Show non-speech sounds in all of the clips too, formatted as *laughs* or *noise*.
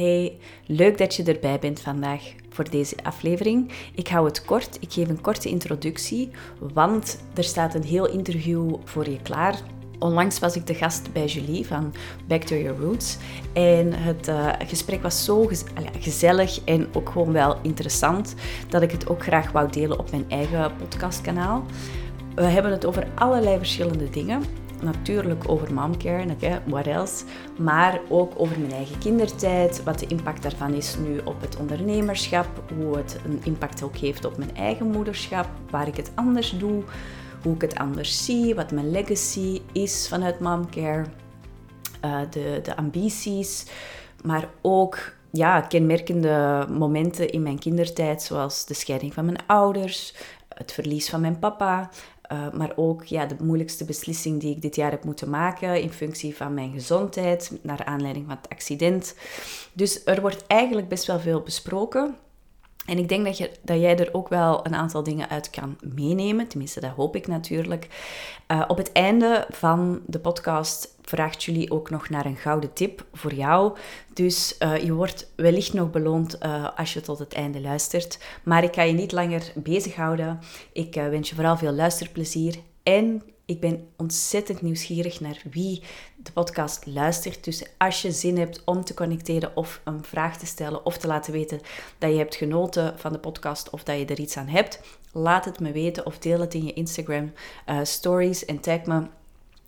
Hey, leuk dat je erbij bent vandaag voor deze aflevering. Ik hou het kort, ik geef een korte introductie, want er staat een heel interview voor je klaar. Onlangs was ik de gast bij Julie van Back to Your Roots. En het uh, gesprek was zo gezellig en ook gewoon wel interessant dat ik het ook graag wou delen op mijn eigen podcastkanaal. We hebben het over allerlei verschillende dingen natuurlijk over momcare, what else, maar ook over mijn eigen kindertijd, wat de impact daarvan is nu op het ondernemerschap, hoe het een impact ook heeft op mijn eigen moederschap, waar ik het anders doe, hoe ik het anders zie, wat mijn legacy is vanuit momcare, uh, de, de ambities, maar ook ja, kenmerkende momenten in mijn kindertijd, zoals de scheiding van mijn ouders, het verlies van mijn papa, uh, maar ook ja, de moeilijkste beslissing die ik dit jaar heb moeten maken in functie van mijn gezondheid, naar aanleiding van het accident. Dus er wordt eigenlijk best wel veel besproken. En ik denk dat, je, dat jij er ook wel een aantal dingen uit kan meenemen. Tenminste, dat hoop ik natuurlijk. Uh, op het einde van de podcast vraagt jullie ook nog naar een gouden tip voor jou. Dus uh, je wordt wellicht nog beloond uh, als je tot het einde luistert. Maar ik ga je niet langer bezighouden. Ik wens je vooral veel luisterplezier en ik ben ontzettend nieuwsgierig naar wie de podcast luistert. Dus als je zin hebt om te connecteren of een vraag te stellen of te laten weten dat je hebt genoten van de podcast of dat je er iets aan hebt, laat het me weten of deel het in je Instagram uh, stories en tag me.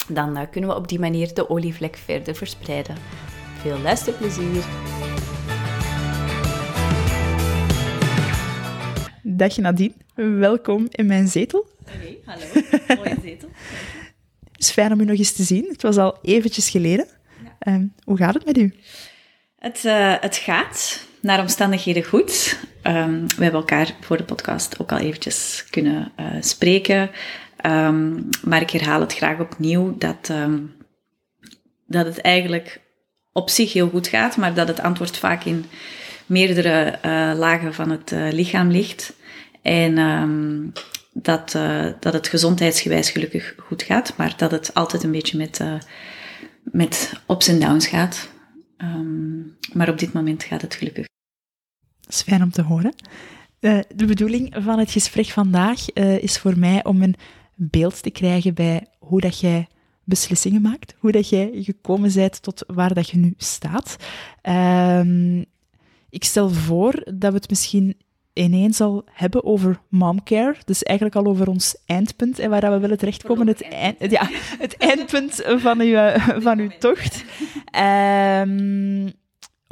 Dan uh, kunnen we op die manier de olievlek verder verspreiden. Veel luisterplezier! Dag Nadine, welkom in mijn zetel. Hey, hallo. *laughs* Mooie zetel. Het is fijn om u nog eens te zien. Het was al eventjes geleden. Ja. Um, hoe gaat het met u? Het, uh, het gaat naar omstandigheden goed. Um, we hebben elkaar voor de podcast ook al eventjes kunnen uh, spreken. Um, maar ik herhaal het graag opnieuw dat, dat het eigenlijk op zich heel goed gaat, maar dat het antwoord vaak in meerdere uh, lagen van het lichaam ligt. En dat, uh, dat het gezondheidsgewijs gelukkig goed gaat, maar dat het altijd een beetje met, uh, met ups en downs gaat. Um, maar op dit moment gaat het gelukkig. Dat is fijn om te horen. Uh, de bedoeling van het gesprek vandaag is voor mij om een beeld te krijgen bij hoe dat jij beslissingen maakt, hoe dat jij gekomen bent tot waar dat je nu staat. Ehm, ik stel voor dat we het misschien ineens al hebben over momcare. Dus eigenlijk al over ons eindpunt en waar we willen terechtkomen. Het, eind, ja, het eindpunt van uw, van uw tocht. Um,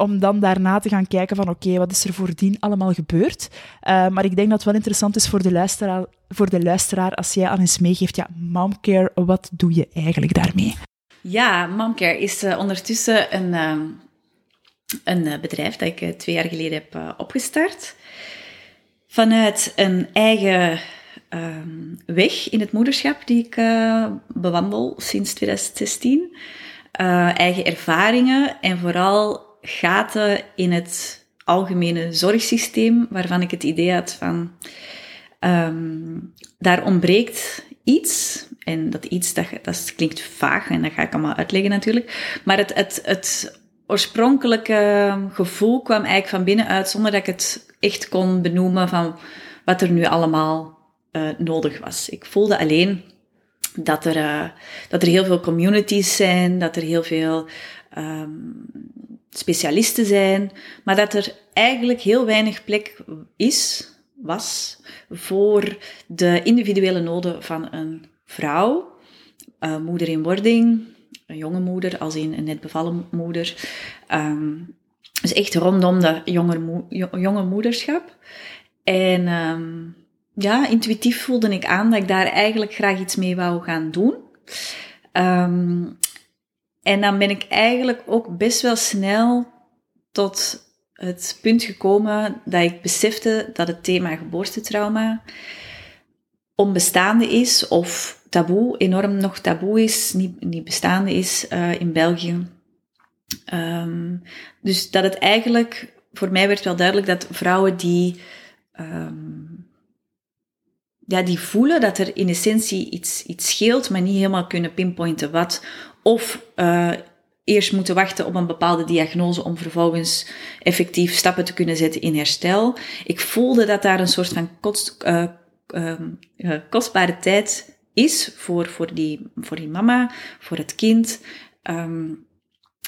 om dan daarna te gaan kijken van oké, wat is er voordien allemaal gebeurd? Uh, maar ik denk dat het wel interessant is voor de luisteraar, voor de luisteraar als jij aan eens meegeeft, ja, momcare, wat doe je eigenlijk daarmee? Ja, momcare is uh, ondertussen een, uh, een bedrijf dat ik twee jaar geleden heb opgestart vanuit een eigen um, weg in het moederschap die ik uh, bewandel sinds 2016. Uh, eh, eigen ervaringen en vooral gaten in het algemene zorgsysteem, waarvan ik het idee had van um, daar ontbreekt iets. En dat iets, dat, dat klinkt vaag en dat ga ik allemaal uitleggen natuurlijk. Maar het, het, het oorspronkelijke gevoel kwam eigenlijk van binnenuit zonder dat ik het echt kon benoemen van wat er nu allemaal uh, nodig was. Ik voelde alleen dat er, uh, dat er heel veel communities zijn, dat er heel veel um, specialisten zijn, maar dat er eigenlijk heel weinig plek is, was, voor de individuele noden van een vrouw, uh, moeder in wording, een jonge moeder, als in een net bevallen moeder. Um, dus echt rondom de jonge, jonge moederschap. En um, ja, intuïtief voelde ik aan dat ik daar eigenlijk graag iets mee wou gaan doen. Um, en dan ben ik eigenlijk ook best wel snel tot het punt gekomen dat ik besefte dat het thema geboortetrauma onbestaande is of taboe, enorm nog taboe is, niet, niet bestaande is uh, in België. Um, dus dat het eigenlijk, voor mij werd wel duidelijk dat vrouwen die, um, ja, die voelen dat er in essentie iets, iets scheelt, maar niet helemaal kunnen pinpointen wat, of uh, eerst moeten wachten op een bepaalde diagnose om vervolgens effectief stappen te kunnen zetten in herstel. Ik voelde dat daar een soort van kost, uh, uh, kostbare tijd is voor, voor, die, voor die mama, voor het kind. Um,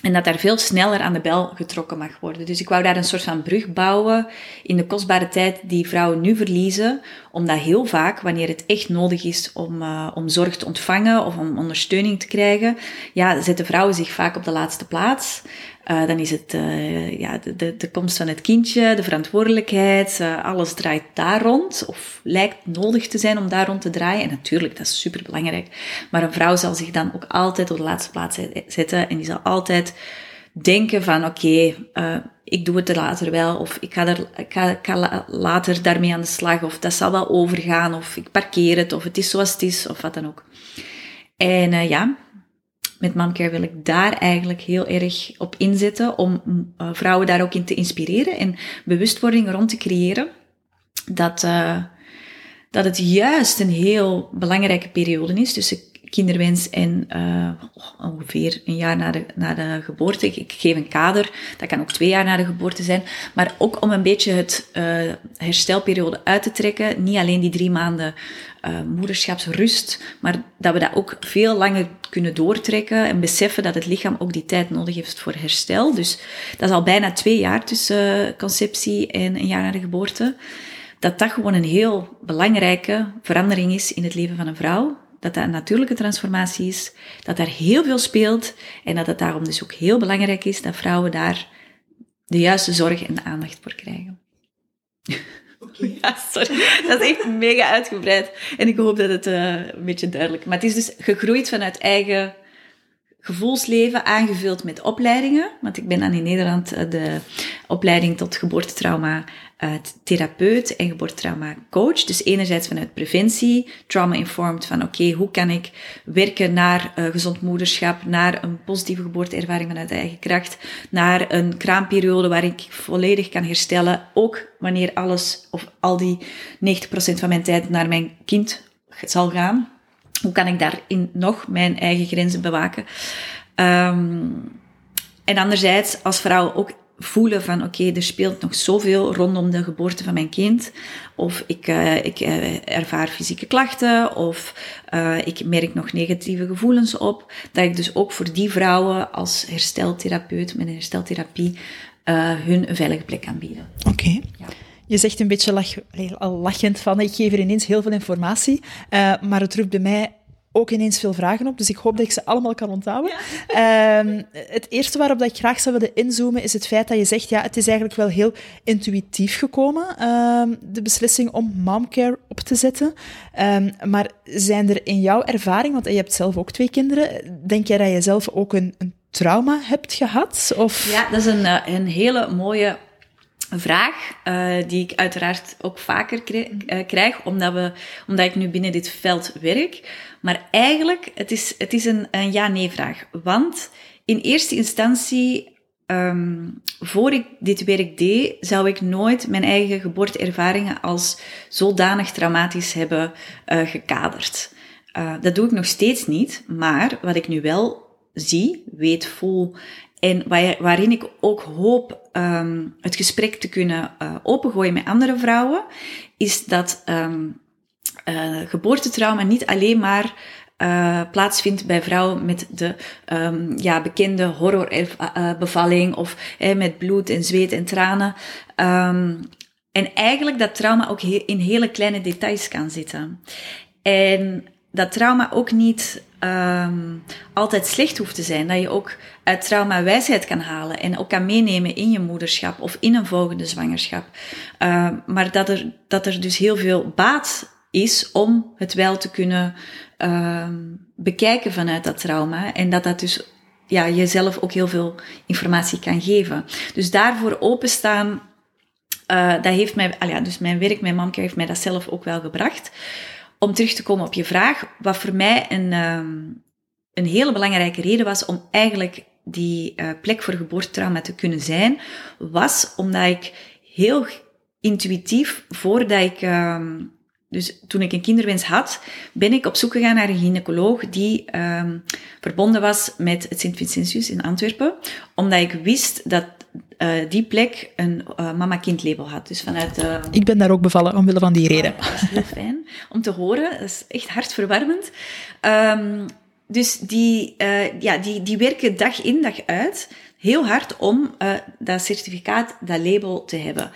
en dat daar veel sneller aan de bel getrokken mag worden. Dus ik wou daar een soort van brug bouwen in de kostbare tijd die vrouwen nu verliezen. Omdat heel vaak, wanneer het echt nodig is om, uh, om zorg te ontvangen of om ondersteuning te krijgen, ja, zetten vrouwen zich vaak op de laatste plaats. Uh, dan is het uh, ja, de, de, de, komst van het kindje, de verantwoordelijkheid, uh, alles draait daar rond. Of lijkt nodig te zijn om daar rond te draaien. En natuurlijk, dat is super belangrijk. Maar een vrouw zal zich dan ook altijd op de laatste plaats zetten. En die zal altijd denken van oké, ik doe het er later wel. Of ik ga, er, ik ga, ik ga later daarmee aan de slag. Of dat zal wel overgaan. Of ik parkeer het. Of het is zoals het is. Of wat dan ook. En ja, met Momcare wil ik daar eigenlijk heel erg op inzetten om uh, vrouwen daar ook in te inspireren en bewustwording rond te creëren. Dat, uh, dat het juist een heel belangrijke periode is tussen kinderwens en uh, ongeveer een jaar na de, na de geboorte. Ik, geef een kader, dat kan ook twee jaar na de geboorte zijn. Maar ook om een beetje het herstelperiode uit te trekken. Niet alleen die drie maanden uh, moederschapsrust, maar dat we dat ook veel langer kunnen doortrekken en beseffen dat het lichaam ook die tijd nodig heeft voor herstel. Dus dat is al bijna twee jaar tussen conceptie en een jaar na de geboorte. Dat dat gewoon een heel belangrijke verandering is in het leven van een vrouw dat dat een natuurlijke transformatie is, dat daar heel veel speelt en dat het daarom dus ook heel belangrijk is dat vrouwen daar de juiste zorg en aandacht voor krijgen. Ja, sorry. Dat is echt mega uitgebreid. En ik hoop dat het uh, een beetje duidelijk Maar het is dus gegroeid vanuit eigen gevoelsleven aangevuld met opleidingen. Want ik ben dan in Nederland eh, de opleiding tot geboortetrauma uh, therapeut en geboortetrauma coach. Dus enerzijds vanuit preventie, trauma-informed van oké, hoe kan ik werken naar uh, gezond moederschap, naar een positieve geboorteervaring vanuit eigen kracht, naar een kraamperiode waar ik volledig kan herstellen, ook wanneer alles of al die 90% van mijn tijd naar mijn kind zal gaan. Hoe kan ik daarin nog mijn eigen grenzen bewaken? Um, en anderzijds, als vrouw ook voelen van oké, okay, er speelt nog zoveel rondom de geboorte van mijn kind. Of ik, uh, ik uh, ervaar fysieke klachten, of uh, ik merk nog negatieve gevoelens op. Dat ik dus ook voor die vrouwen als hersteltherapeut met een hersteltherapie hun een veilige plek kan bieden. Oké. Ja. Je zegt een beetje lach, al lachend van, ik geef er ineens heel veel informatie, maar het roept bij mij ook ineens veel vragen op, dus ik hoop dat ik ze allemaal kan onthouden. *laughs* Ehm, het eerste waarop dat ik graag zou willen inzoomen is het feit dat je zegt, ja, het is eigenlijk wel heel intuïtief gekomen, um, de beslissing om momcare op te zetten. Um, maar zijn er in jouw ervaring, want je hebt zelf ook twee kinderen, denk jij dat je zelf ook een, een trauma hebt gehad? Of? Ja, dat is een, eh, een hele mooie vraag, uh, die ik uiteraard ook vaker eh, krijg, omdat, we, omdat ik nu binnen dit veld werk. Maar eigenlijk, het is, het is een, een ja-nee-vraag. Want in eerste instantie, um, voor ik dit werk deed, zou ik nooit mijn eigen geboorteervaringen als zodanig traumatisch hebben uh, gekaderd. dat doe ik nog steeds niet, maar wat ik nu wel zie, weet, voel en waarin ik ook hoop um, het gesprek te kunnen uh, opengooien met andere vrouwen, is dat um, uh, geboortetrauma niet alleen maar uh, plaatsvindt bij vrouwen met de um, ja, bekende horrorbevalling of met bloed en zweet en tranen. en eigenlijk dat trauma ook in hele kleine details kan zitten. En dat trauma ook niet um, altijd slecht hoeft te zijn. Dat je ook uit trauma wijsheid kan halen en ook kan meenemen in je moederschap of in een volgende zwangerschap. Uh, maar dat er, dat er dus heel veel baat is om het wel te kunnen uh, bekijken vanuit dat trauma. En dat dat dus ja, jezelf ook heel veel informatie kan geven. Dus daarvoor openstaan, uh, dat heeft mij, al ja, dus mijn werk, mijn mamke heeft mij dat zelf ook wel gebracht om terug te komen op je vraag, wat voor mij een, um, een hele belangrijke reden was om eigenlijk die uh, plek voor geboortetrauma te kunnen zijn, was omdat ik heel intuïtief, voordat ik um, dus toen ik een kinderwens had, ben ik op zoek gegaan naar een gynaecoloog die um, verbonden was met het Sint-Vincentius in Antwerpen, omdat ik wist dat uh, die plek een uh, mama-kind label had. Dus vanuit, uh, ik ben daar ook bevallen omwille van die reden. dat is heel fijn om te horen. Dat is echt hartverwarmend. Um, dus die, ja, die, die werken dag in, dag uit heel hard om dat certificaat, dat label te hebben.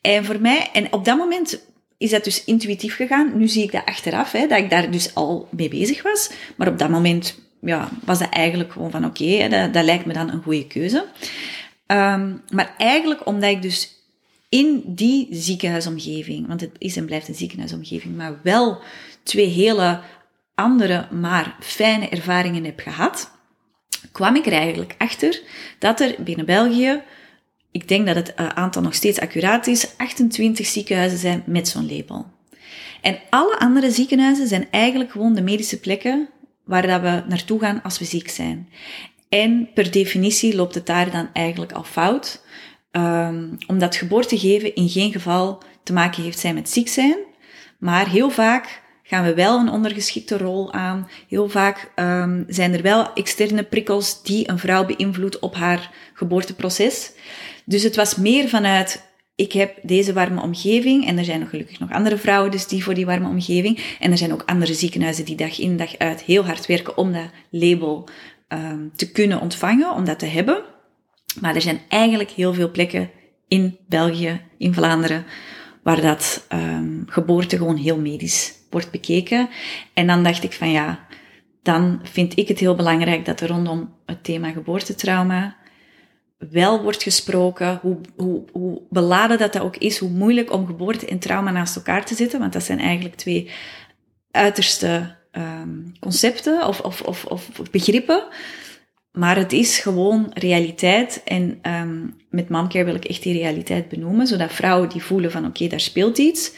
En voor mij, en op dat moment is dat dus intuïtief gegaan. Nu zie ik dat achteraf, hè, dat ik daar dus al mee bezig was. Maar op dat moment ja, was dat eigenlijk gewoon van oké, okay, dat, dat, lijkt me dan een goede keuze. Um, maar eigenlijk omdat ik dus in die ziekenhuisomgeving, want het is en blijft een ziekenhuisomgeving, maar wel twee hele andere, maar fijne ervaringen heb gehad, kwam ik er eigenlijk achter dat er binnen België ik denk dat het eh, aantal nog steeds accuraat is, 28 ziekenhuizen zijn met zo'n label. En alle andere ziekenhuizen zijn eigenlijk gewoon de medische plekken waar dat we naartoe gaan als we ziek zijn. En per definitie loopt het daar dan eigenlijk al fout, um, omdat geboorte geven in geen geval te maken heeft zijn met ziek zijn, maar heel vaak gaan we wel een ondergeschikte rol aan. Heel vaak um, zijn er wel externe prikkels die een vrouw beïnvloeden op haar geboorteproces. Dus het was meer vanuit, ik heb deze warme omgeving en er zijn gelukkig nog andere vrouwen dus die voor die warme omgeving. En er zijn ook andere ziekenhuizen die dag in dag uit heel hard werken om dat label um, te kunnen ontvangen, om dat te hebben. Maar er zijn eigenlijk heel veel plekken in België, in Vlaanderen, waar dat um, geboorte gewoon heel medisch wordt bekeken. En dan dacht ik van ja, dan vind ik het heel belangrijk dat er rondom het thema geboortetrauma wel wordt gesproken, hoe, hoe, hoe beladen dat dat ook is, hoe moeilijk om geboorte en trauma naast elkaar te zetten, want dat zijn eigenlijk twee uiterste um, concepten of, of, of, of begrippen. Maar het is gewoon realiteit. En um, met Momcare wil ik echt die realiteit benoemen, zodat vrouwen die voelen van oké, daar speelt iets.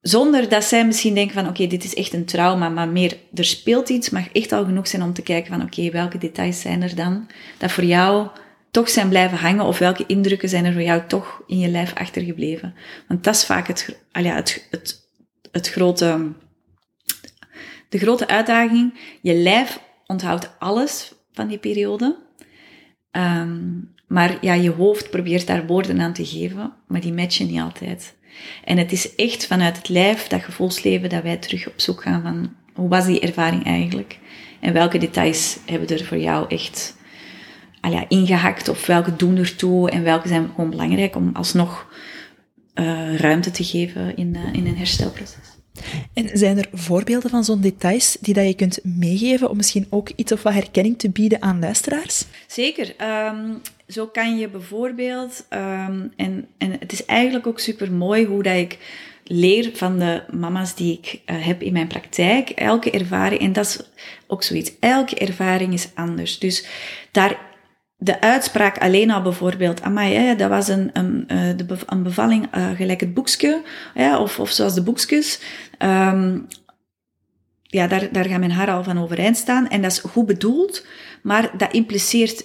Zonder dat zij misschien denken van oké, dit is echt een trauma, maar meer er speelt iets, mag echt al genoeg zijn om te kijken van oké, welke details zijn er dan dat voor jou toch zijn blijven hangen of welke indrukken zijn er voor jou toch in je lijf achtergebleven. Want dat is vaak het, ja, het, het, het grote, de grote uitdaging. Je lijf onthoudt alles van die periode. Um, maar ja, je hoofd probeert daar woorden aan te geven, maar die matchen niet altijd. En het is echt vanuit het lijf, dat gevoelsleven, dat wij terug op zoek gaan van hoe was die ervaring eigenlijk? En welke details hebben er voor jou echt ah ja, ingehakt of welke doen ertoe en welke zijn gewoon belangrijk om alsnog uh, ruimte te geven in, uh, in een herstelproces. En zijn er voorbeelden van zo'n details die dat je kunt meegeven om misschien ook iets of wat herkenning te bieden aan luisteraars? Zeker. Um, zo kan je bijvoorbeeld, um, en, en het is eigenlijk ook super mooi hoe dat ik leer van de mama's die ik uh, heb in mijn praktijk. Elke ervaring, en dat is ook zoiets, elke ervaring is anders. Dus daar de uitspraak alleen al bijvoorbeeld, amai, dat was een, een, eh, een bevalling uh, gelijk het boekje, ja, of, of zoals de boekjes. Um, ja, daar, daar gaan mijn haar al van overeind staan. En dat is goed bedoeld, maar dat impliceert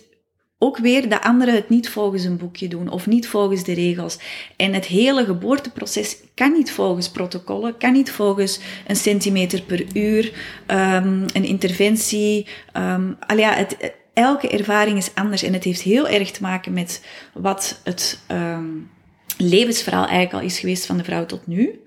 ook weer dat anderen het niet volgens een boekje doen of niet volgens de regels. En het hele geboorteproces kan niet volgens protocollen, kan niet volgens een centimeter per uur, um, een interventie. Um, al ja, het, elke ervaring is anders en het heeft heel erg te maken met wat het um, levensverhaal eigenlijk al is geweest van de vrouw tot nu.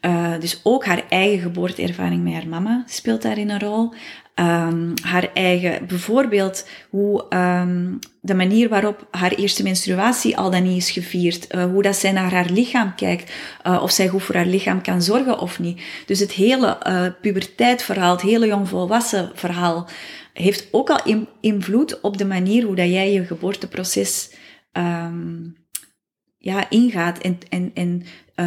Uh, dus ook haar eigen geboorteervaring met haar mama speelt daarin een rol. Um, haar eigen, bijvoorbeeld hoe um, de manier waarop haar eerste menstruatie al dan niet is gevierd, uh, hoe dat zij naar haar lichaam kijkt, uh, of zij goed voor haar lichaam kan zorgen of niet. Dus het hele uh, puberteitverhaal, het hele jongvolwassen verhaal, heeft ook al invloed op de manier hoe dat jij je geboorteproces um, ja, ingaat en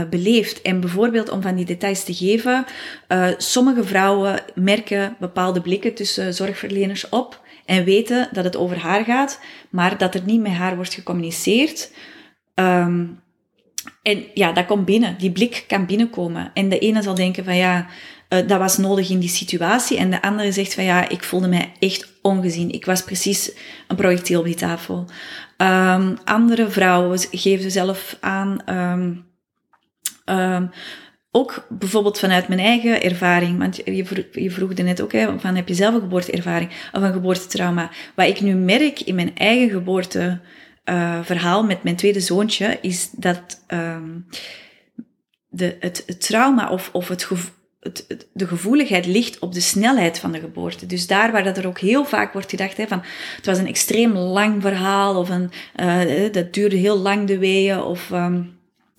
beleeft. En bijvoorbeeld om van die details te geven, uh, sommige vrouwen merken bepaalde blikken tussen zorgverleners op en weten dat het over haar gaat, maar dat er niet met haar wordt gecommuniceerd. Um, en ja, dat komt binnen. Die blik kan binnenkomen. En de ene zal denken van ja, uh, dat was nodig in die situatie. En de andere zegt van ja, ik voelde mij echt ongezien. Ik was precies een projectiel op die tafel. Um, andere vrouwen geven zelf aan um, um, ook bijvoorbeeld vanuit mijn eigen ervaring, want je, vroeg, je vroeg net ook, hè, van heb je zelf een geboorteervaring of een geboortetrauma? Wat ik nu merk in mijn eigen geboorteverhaal uh, met mijn tweede zoontje, is dat um, de, het, het, trauma of, of het, de gevoeligheid ligt op de snelheid van de geboorte. Dus daar waar dat er ook heel vaak wordt gedacht, hè, van het was een extreem lang verhaal, of een, uh, dat duurde heel lang de weeën, of um,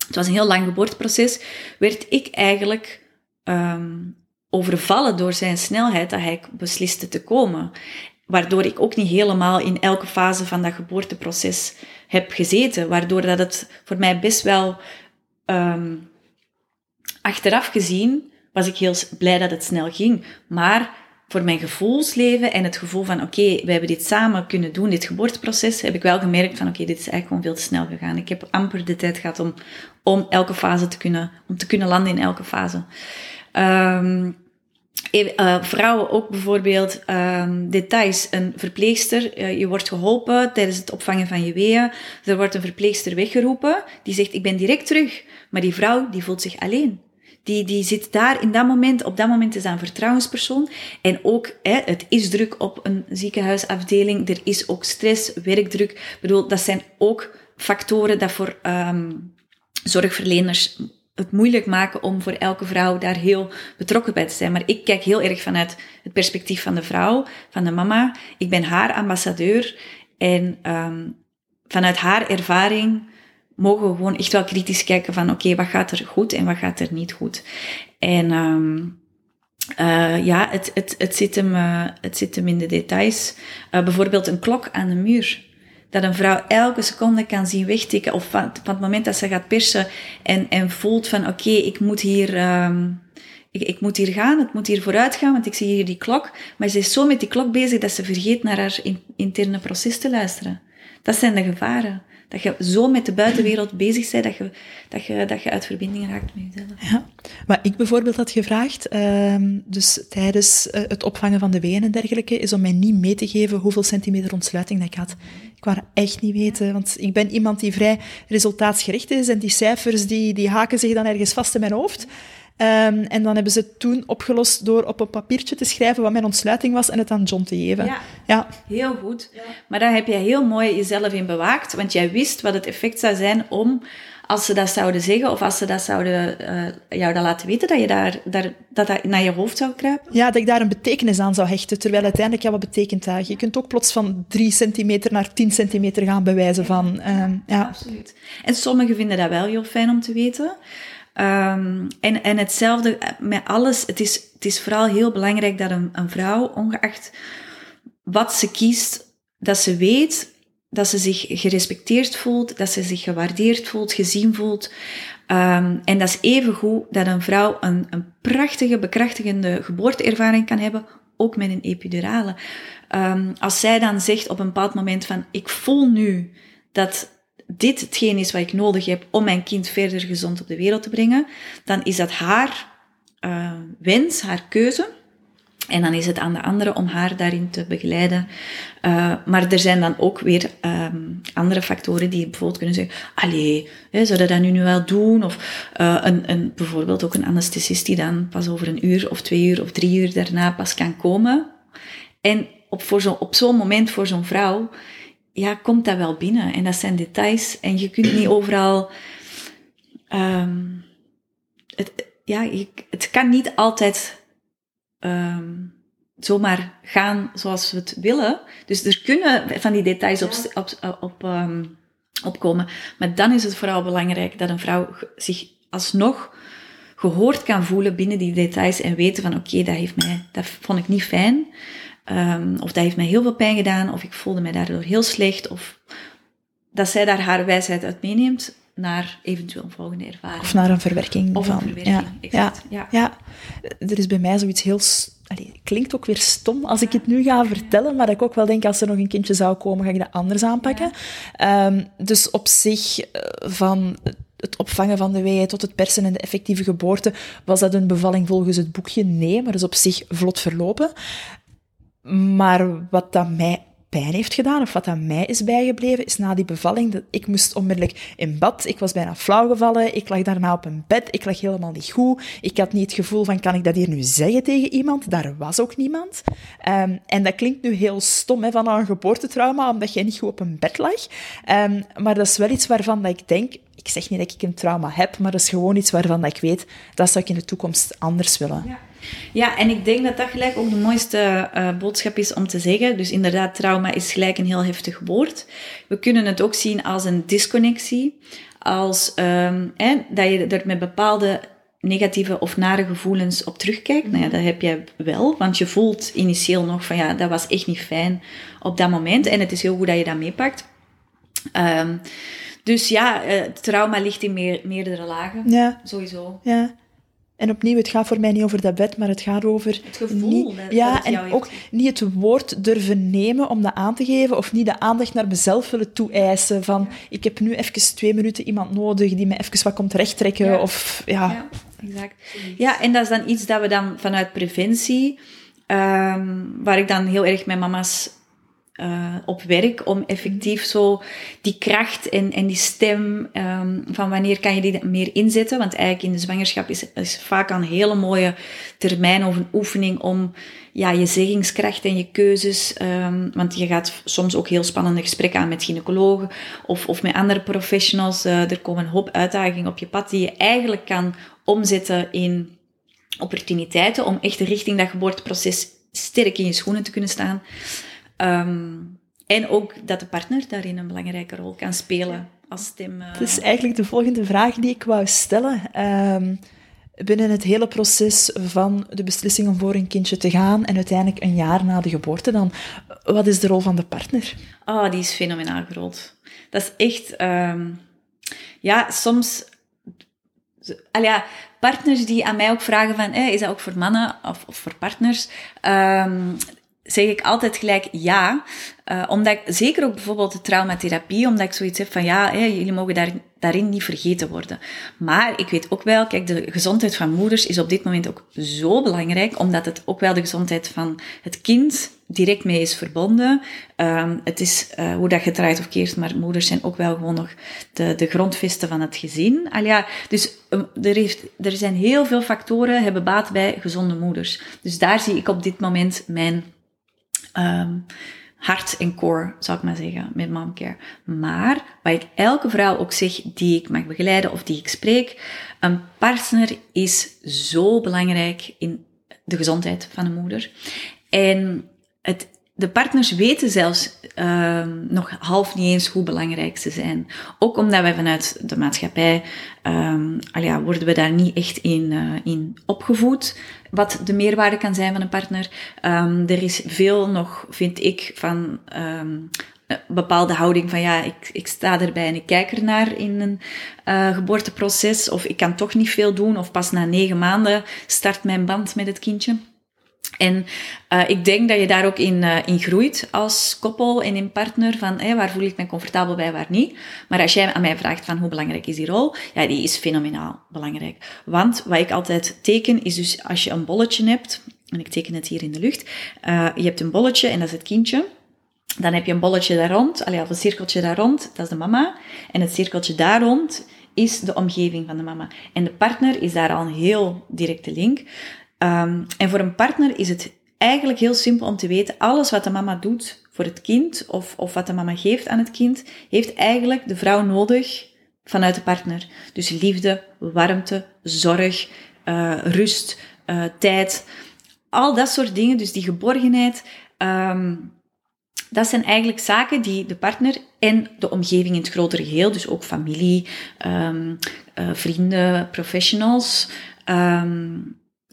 het was een heel lang geboorteproces, werd ik eigenlijk um, overvallen door zijn snelheid dat hij besliste te komen. Waardoor ik ook niet helemaal in elke fase van dat geboorteproces heb gezeten. Waardoor dat het voor mij best wel um, achteraf gezien was ik heel blij dat het snel ging. Maar voor mijn gevoelsleven en het gevoel van oké, we hebben dit samen kunnen doen, dit geboorteproces, heb ik wel gemerkt van oké, dit is eigenlijk gewoon veel te snel gegaan. Ik heb amper de tijd gehad om, om elke fase te kunnen, om te kunnen landen in elke fase. Um, vrouwen ook bijvoorbeeld um, details. Een verpleegster, uh, je wordt geholpen tijdens het opvangen van je weeën. Er wordt een verpleegster weggeroepen, die zegt ik ben direct terug. Maar die vrouw die voelt zich alleen. Die, die zit daar in dat moment, op dat moment is dat een vertrouwenspersoon. En ook, hè, het is druk op een ziekenhuisafdeling, er is ook stress, werkdruk. Ik bedoel, dat zijn ook factoren dat voor um, zorgverleners het moeilijk maken om voor elke vrouw daar heel betrokken bij te zijn. Maar ik kijk heel erg vanuit het perspectief van de vrouw, van de mama. Ik ben haar ambassadeur en um, vanuit haar ervaring mogen we gewoon echt wel kritisch kijken van oké, wat gaat er goed en wat gaat er niet goed. En um, uh, ja, het, het, het, zit hem, uh, het zit hem in de details. Uh, bijvoorbeeld een klok aan de muur. Dat een vrouw elke seconde kan zien wegtikken. Of van, van het moment dat ze gaat persen en, en voelt van oké, ik moet hier... Um, ik, ik, moet hier gaan, het moet hier vooruit gaan, want ik zie hier die klok. Maar ze is zo met die klok bezig dat ze vergeet naar haar in, interne proces te luisteren. Dat zijn de gevaren. Dat je zo met de buitenwereld bezig bent, dat je, dat je, dat je uit verbinding raakt met jezelf. Ja, wat ik bijvoorbeeld had gevraagd, uh, dus tijdens uh, het opvangen van de weeën en dergelijke, is om mij niet mee te geven hoeveel centimeter ontsluiting dat ik had. Ik wou echt niet weten, want ik ben iemand die vrij resultaatsgericht is en die cijfers die, die haken zich dan ergens vast in mijn hoofd. Um, en dan hebben ze het toen opgelost door op een papiertje te schrijven wat mijn ontsluiting was en het aan John te geven. Ja, ja. heel goed. Ja. Maar daar heb jij heel mooi jezelf in bewaakt, want jij wist wat het effect zou zijn om, als ze dat zouden zeggen of als ze dat zouden uh, jou dat laten weten, dat je daar, daar, dat, dat naar je hoofd zou kruipen. Ja, dat ik daar een betekenis aan zou hechten, terwijl uiteindelijk, ja, wat betekent dat? Je kunt ook plots van drie centimeter naar tien centimeter gaan bewijzen van... Uh, ja, absoluut. En sommigen vinden dat wel heel fijn om te weten. Um, en, en hetzelfde met alles. Het is, het is vooral heel belangrijk dat een, een vrouw, ongeacht wat ze kiest, dat ze weet dat ze zich gerespecteerd voelt, dat ze zich gewaardeerd voelt, gezien voelt. Um, en dat is even goed dat een vrouw een, een prachtige, bekrachtigende geboorteervaring kan hebben, ook met een epidurale. Um, als zij dan zegt op een bepaald moment van, ik voel nu dat dit hetgeen is wat ik nodig heb om mijn kind verder gezond op de wereld te brengen, dan is dat haar uh, wens, haar keuze. En dan is het aan de andere om haar daarin te begeleiden. Uh, maar er zijn dan ook weer um, andere factoren die bijvoorbeeld kunnen zeggen: Allee, hè, zou dat, nu, wel doen? Of uh, een, een, bijvoorbeeld ook een anesthesist die dan pas over een uur of twee uur of drie uur daarna pas kan komen. En op, voor op zo'n moment voor zo'n vrouw ja, komt dat wel binnen. En dat zijn details. En je kunt niet overal. Um, het, ja, je, het kan niet altijd um, zomaar gaan zoals we het willen. Dus er kunnen van die details op, op, op, um, opkomen. Maar dan is het vooral belangrijk dat een vrouw zich alsnog gehoord kan voelen binnen die details en weten van oké, okay, dat heeft mij, dat vond ik niet fijn. Um, of dat heeft mij heel veel pijn gedaan, of ik voelde mij daardoor heel slecht, of dat zij daar haar wijsheid uit meeneemt naar eventueel een volgende ervaring. Of naar een verwerking. Of van, een verwerking, ja, Ja, ja. er is bij mij zoiets heel... Allee, klinkt ook weer stom als ik het nu ga vertellen, maar dat ik ook wel denk, als er nog een kindje zou komen, ga ik dat anders aanpakken. Ja. Um, dus op zich, uh, van het opvangen van de weeën tot het persen en de effectieve geboorte, was dat een bevalling volgens het boekje? Nee, maar is op zich vlot verlopen. Maar wat dat mij pijn heeft gedaan, of wat aan mij is bijgebleven, is na die bevalling dat ik moest onmiddellijk in bad. Ik was bijna flauw gevallen. Ik lag daarna op een bed. Ik lag helemaal niet goed. Ik had niet het gevoel van, kan ik dat hier nu zeggen tegen iemand? Daar was ook niemand. Um, en dat klinkt nu heel stom, hè, van een geboortetrauma, omdat jij niet goed op een bed lag. Um, maar dat is wel iets waarvan dat ik denk, ik zeg niet dat ik een trauma heb, maar dat is gewoon iets waarvan dat ik weet, dat zou ik in de toekomst anders willen. Ja, en ik denk dat dat gelijk ook de mooiste uh, boodschap is om te zeggen. Dus inderdaad, trauma is gelijk een heel heftig woord. We kunnen het ook zien als een disconnectie. Als um, dat je er met bepaalde negatieve of nare gevoelens op terugkijkt. Nou ja, dat heb je wel, want je voelt initieel nog van ja, dat was echt niet fijn op dat moment. En het is heel goed dat je dat meepakt. Um, dus ja, uh, trauma ligt in meer, meerdere lagen. Ja. Sowieso. Ja. En opnieuw, het gaat voor mij niet over dat bed, maar het gaat over... Het gevoel. Niet, ja, en ook niet het woord durven nemen om dat aan te geven, of niet de aandacht naar mezelf willen toeëisen van, ik heb nu even twee minuten iemand nodig die me even wat komt rechttrekken, ja. of... Ja. ja, exact. Ja, en dat is dan iets dat we dan vanuit preventie, um, waar ik dan heel erg met mama's uh, op werk om effectief zo die kracht en, die stem um, van wanneer kan je die meer inzetten. Want eigenlijk in de zwangerschap is, is vaak een hele mooie termijn of een oefening om ja, je zeggingskracht en je keuzes. Um, want je gaat soms ook heel spannende gesprekken aan met gynaecologen of, of met andere professionals. Uh, er komen een hoop uitdagingen op je pad die je eigenlijk kan omzetten in opportuniteiten om echt richting dat geboorteproces sterk in je schoenen te kunnen staan. Um, en ook dat de partner daarin een belangrijke rol kan spelen als stem. Uh... Het is eigenlijk de volgende vraag die ik wou stellen. Um, binnen het hele proces van de beslissing om voor een kindje te gaan en uiteindelijk een jaar na de geboorte dan, wat is de rol van de partner? Oh, die is fenomenaal groot. Dat is echt, um, ja, soms, al ja, partners die aan mij ook vragen van, eh, is dat ook voor mannen of, of voor partners? Um, zeg ik altijd gelijk ja. Uh, omdat ik, zeker ook bijvoorbeeld de traumatherapie, omdat ik zoiets heb van ja, hè, jullie mogen daar, daarin niet vergeten worden. Maar ik weet ook wel, kijk, de gezondheid van moeders is op dit moment ook zo belangrijk, omdat het ook wel de gezondheid van het kind direct mee is verbonden. Um, het is uh, hoe dat je of keert, maar moeders zijn ook wel gewoon nog de, de grondvesten van het gezin. Al ja, dus um, er, heeft, er zijn heel veel factoren hebben baat bij gezonde moeders. Dus daar zie ik op dit moment mijn um, hart en core, zou ik maar zeggen, met momcare. Maar wat ik elke vrouw ook zeg die ik mag begeleiden of die ik spreek, een partner is zo belangrijk in de gezondheid van de moeder. En het de partners weten zelfs uh, nog half niet eens hoe belangrijk ze zijn. Ook omdat wij vanuit de maatschappij, um, worden we daar niet echt in, uh, in opgevoed. Wat de meerwaarde kan zijn van een partner. Um, er is veel nog, vind ik, van um, een bepaalde houding van ja, ik, ik sta erbij en ik kijk ernaar in een uh, geboorteproces. Of ik kan toch niet veel doen. Of pas na negen maanden start mijn band met het kindje. En uh, ik denk dat je daar ook in, uh, in groeit als koppel en in partner van waar voel ik me comfortabel bij, waar niet. Maar als jij aan mij vraagt van hoe belangrijk is die rol, ja, die is fenomenaal belangrijk. Want wat ik altijd teken is dus als je een bolletje hebt, en ik teken het hier in de lucht, uh, je hebt een bolletje en dat is het kindje. Dan heb je een bolletje daar rond, een cirkeltje daar rond, dat is de mama. En het cirkeltje daar rond is de omgeving van de mama. En de partner is daar al een heel directe link. Um, en voor een partner is het eigenlijk heel simpel om te weten, alles wat de mama doet voor het kind, of, of wat de mama geeft aan het kind, heeft eigenlijk de vrouw nodig vanuit de partner. Dus liefde, warmte, zorg, uh, rust, uh, tijd, al dat soort dingen, dus die geborgenheid, um, dat zijn eigenlijk zaken die de partner en de omgeving in het grotere geheel, dus ook familie, um, uh, vrienden, professionals,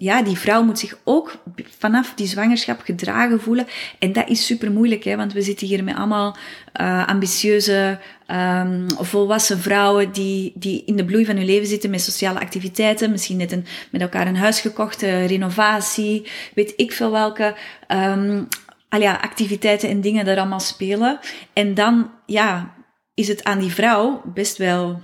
ja, die vrouw moet zich ook vanaf die zwangerschap gedragen voelen. En dat is super moeilijk, hè, want we zitten hier met allemaal uh, ambitieuze, um, volwassen vrouwen die, die in de bloei van hun leven zitten met sociale activiteiten. Misschien net een, met elkaar een huis gekocht, renovatie, weet ik veel welke. Um, activiteiten en dingen er allemaal spelen. En dan, ja, is het aan die vrouw best wel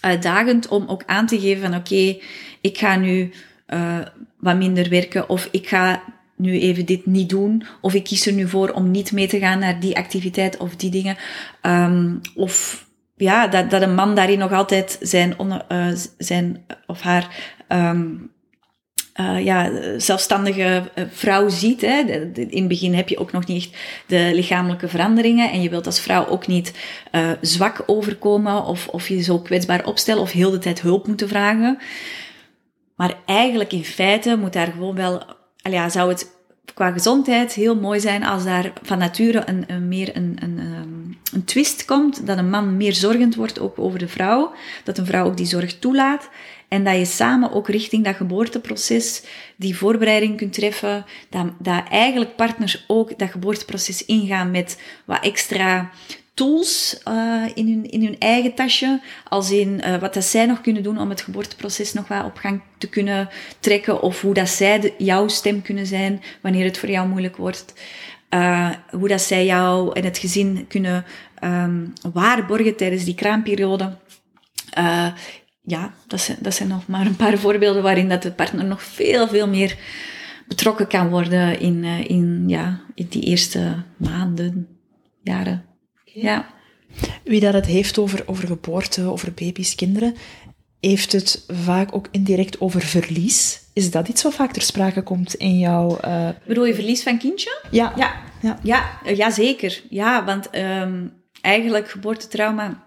uitdagend om ook aan te geven van oké, ik ga nu uh, wat minder werken of ik ga nu even dit niet doen. Of ik kies er nu voor om niet mee te gaan naar die activiteit of die dingen. Um, of ja, dat, dat een man daarin nog altijd zijn, uh, zijn of haar um, uh, ja, zelfstandige eh, vrouw ziet. Hè. In het begin heb je ook nog niet de lichamelijke veranderingen en je wilt als vrouw ook niet zwak overkomen of, of je zo kwetsbaar opstellen of heel de tijd hulp moeten vragen. Maar eigenlijk in feite moet daar gewoon wel, ja, zou het qua gezondheid heel mooi zijn als daar van nature een, een meer een, een, ehm, een twist komt, dat een man meer zorgend wordt ook over de vrouw, dat een vrouw ook die zorg toelaat en dat je samen ook richting dat geboorteproces die voorbereiding kunt treffen, dat, dat eigenlijk partners ook dat geboorteproces ingaan met wat extra tools uh, in, hun, in hun eigen tasje, als in uh, wat dat zij nog kunnen doen om het geboorteproces nog wat op gang te kunnen trekken, of hoe dat zij jouw stem kunnen zijn wanneer het voor jou moeilijk wordt. Uh, hoe dat zij jou en het gezin kunnen um, waarborgen tijdens die kraamperiode. ja, dat zijn, dat zijn nog maar een paar voorbeelden waarin dat de partner nog veel, veel meer betrokken kan worden in, in, ja, in die eerste maanden, jaren. Ja. Wie dat het heeft over, over geboorte, over baby's, kinderen, heeft het vaak ook indirect over verlies. Is dat iets wat vaak ter sprake komt in jouw... Uh... Bedoel je verlies van kindje? Ja. Ja, ja. ja, ja zeker. Ja, want um, eigenlijk geboortetrauma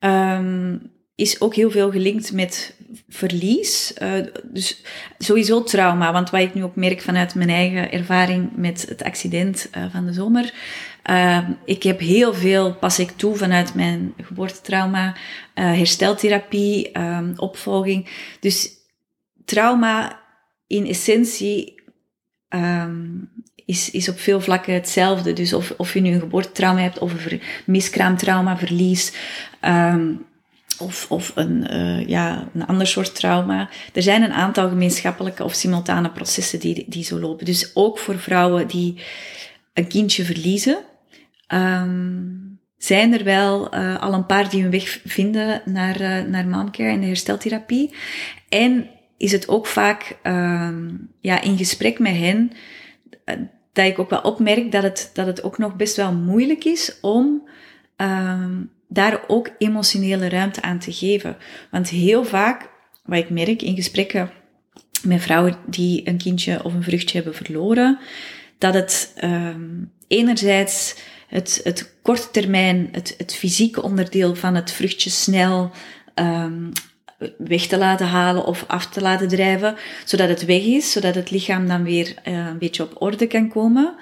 um, is ook heel veel gelinkt met verlies. Uh, dus sowieso trauma, want wat ik nu ook merk vanuit mijn eigen ervaring met het accident uh, van de zomer. Uh, ik heb heel veel, pas ik toe vanuit mijn geboortetrauma, hersteltherapie, ehm, opvolging. Dus trauma in essentie um, is, is op veel vlakken hetzelfde. Dus of, of je nu een geboortetrauma hebt of een miskraamtrauma, verlies. Of, of een, uh, ja, een ander soort trauma. Er zijn een aantal gemeenschappelijke of simultane processen die, die zo lopen. Dus ook voor vrouwen die een kindje verliezen, um, zijn er wel uh, al een paar die hun weg vinden naar, uh, naar momcare en de hersteltherapie. En is het ook vaak um, ja, in gesprek met hen dat ik ook wel opmerk dat het, dat het ook nog best wel moeilijk is om um, daar ook emotionele ruimte aan te geven. Want heel vaak, wat ik merk in gesprekken met vrouwen die een kindje of een vruchtje hebben verloren, dat het enerzijds het, het korte termijn, het, het fysieke onderdeel van het vruchtje snel um, weg te laten halen of af te laten drijven, zodat het weg is, zodat het lichaam dan weer uh, een beetje op orde kan komen.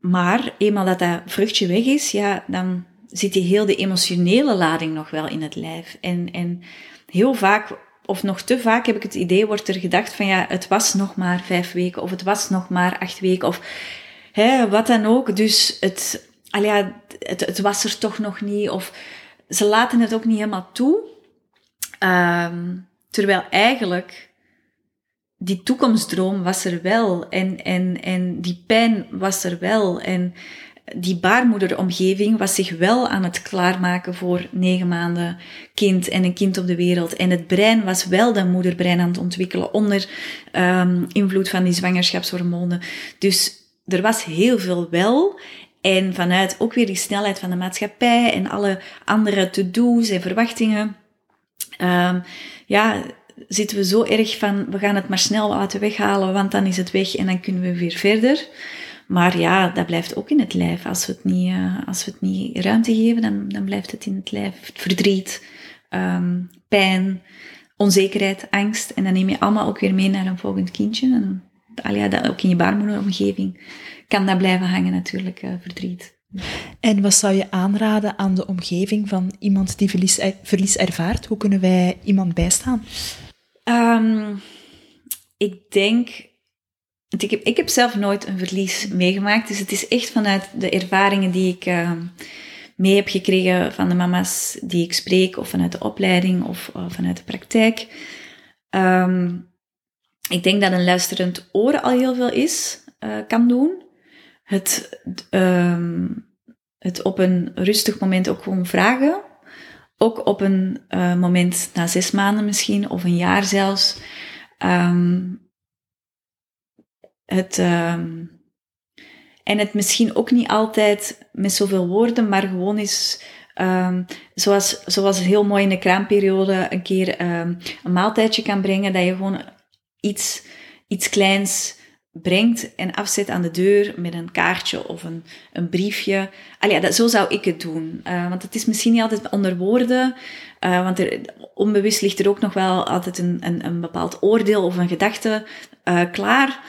Maar eenmaal dat dat vruchtje weg is, ja, dan zit die heel de emotionele lading nog wel in het lijf. En, en heel vaak, of nog te vaak, heb ik het idee, wordt er gedacht van ja, het was nog maar vijf weken, of het was nog maar acht weken, of hè, wat dan ook. Dus het, al ja, het, het was er toch nog niet, of ze laten het ook niet helemaal toe. Um, terwijl eigenlijk die toekomstdroom was er wel en, en, en die pijn was er wel. En die baarmoederomgeving was zich wel aan het klaarmaken voor negen maanden kind en een kind op de wereld. En het brein was wel dat moederbrein aan het ontwikkelen onder um, invloed van die zwangerschapshormonen. Dus er was heel veel wel. En vanuit ook weer die snelheid van de maatschappij en alle andere to-do's en verwachtingen, um, ja, zitten we zo erg van, we gaan het maar snel laten weghalen, want dan is het weg en dan kunnen we weer verder. Maar ja, dat blijft ook in het lijf. Als we het niet, uh, als we het niet ruimte geven, dan, dan blijft het in het lijf. Verdriet, um, pijn, onzekerheid, angst. En dan neem je allemaal ook weer mee naar een volgend kindje. En ja, dat ook in je baarmoederomgeving kan dat blijven hangen natuurlijk, uh, verdriet. En wat zou je aanraden aan de omgeving van iemand die verlies, verlies ervaart? Hoe kunnen wij iemand bijstaan? Um, ik denk ik heb, ik heb zelf nooit een verlies meegemaakt. Dus het is echt vanuit de ervaringen die ik uh, mee heb gekregen van de mama's die ik spreek, of vanuit de opleiding of uh, vanuit de praktijk. Um, ik denk dat een luisterend oor al heel veel is, uh, kan doen. Het, um, het op een rustig moment ook gewoon vragen. Ook op een moment na zes maanden misschien, of een jaar zelfs. Um, het, ehm, en het misschien ook niet altijd met zoveel woorden, maar gewoon is, um, zoals, zoals heel mooi in de kraamperiode, een keer een maaltijdje kan brengen, dat je gewoon iets, iets kleins brengt en afzet aan de deur met een kaartje of een, een briefje. Allee, dat, zo zou ik het doen. Uh, want het is misschien niet altijd onder woorden, uh, want er, onbewust ligt er ook nog wel altijd een, een, een bepaald oordeel of een gedachte uh, klaar.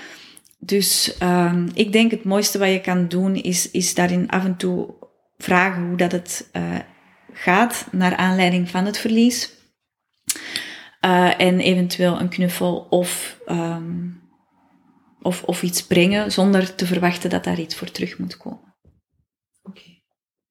Dus um, ik denk het mooiste wat je kan doen is, is daarin af en toe vragen hoe dat het gaat naar aanleiding van het verlies. En eventueel een knuffel of um, of, of iets brengen zonder te verwachten dat daar iets voor terug moet komen. Oké.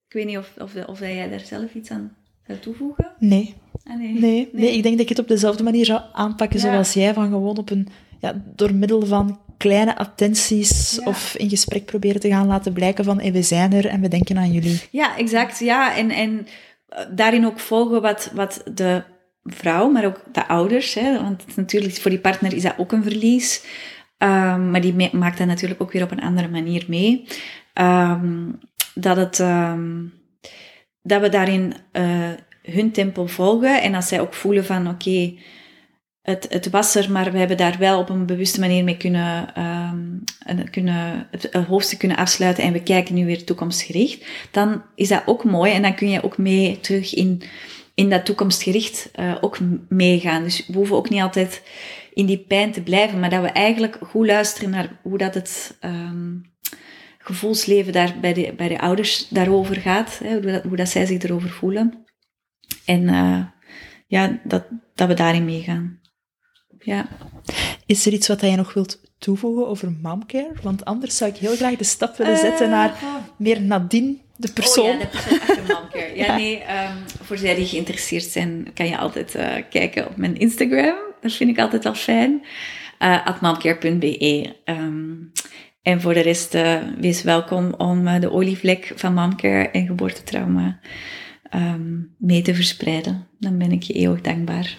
Ik weet niet of, of, of jij daar zelf iets aan zou toevoegen? Nee. Ah, nee. nee. nee. ik denk dat ik het op dezelfde manier zou aanpakken zoals jij, van gewoon op een, ja, door middel van kleine attenties of in gesprek proberen te gaan laten blijken van hey, we zijn er en we denken aan jullie. Ja, exact. Ja, en, en eh, daarin ook volgen wat, wat de vrouw, maar ook de ouders, hè, want natuurlijk voor die partner is dat ook een verlies. Um, maar die maakt dat natuurlijk ook weer op een andere manier mee. Um, dat, het, um, dat we daarin uh, hun tempo volgen en als zij ook voelen van oké, het, het was er, maar we hebben daar wel op een bewuste manier mee kunnen, kunnen het, het hoofdstuk kunnen afsluiten en we kijken nu weer toekomstgericht, dan is dat ook mooi en dan kun je ook mee terug in, in dat toekomstgericht uh, ook meegaan. Dus we hoeven ook niet altijd in die pijn te blijven, maar dat we eigenlijk goed luisteren naar hoe dat het um, gevoelsleven daar bij de, bij de ouders daarover gaat, hè, hoe, dat, hoe dat zij zich erover voelen. En uh, ja, dat, dat we daarin meegaan. Ja. Is er iets wat jij nog wilt toevoegen over momcare? Want anders zou ik heel graag de stap willen zetten uh, naar meer Nadine, de persoon. Oh ja, de persoon. Ja, ja. nee, um, voor zij die geïnteresseerd zijn, kan je altijd uh, kijken op mijn Instagram. Dat vind ik altijd wel fijn. Uh, atmomcare.be. Um, en voor de rest, uh, wees welkom om uh, de olievlek van momcare en geboortetrauma um, mee te verspreiden. Dan ben ik je eeuwig dankbaar.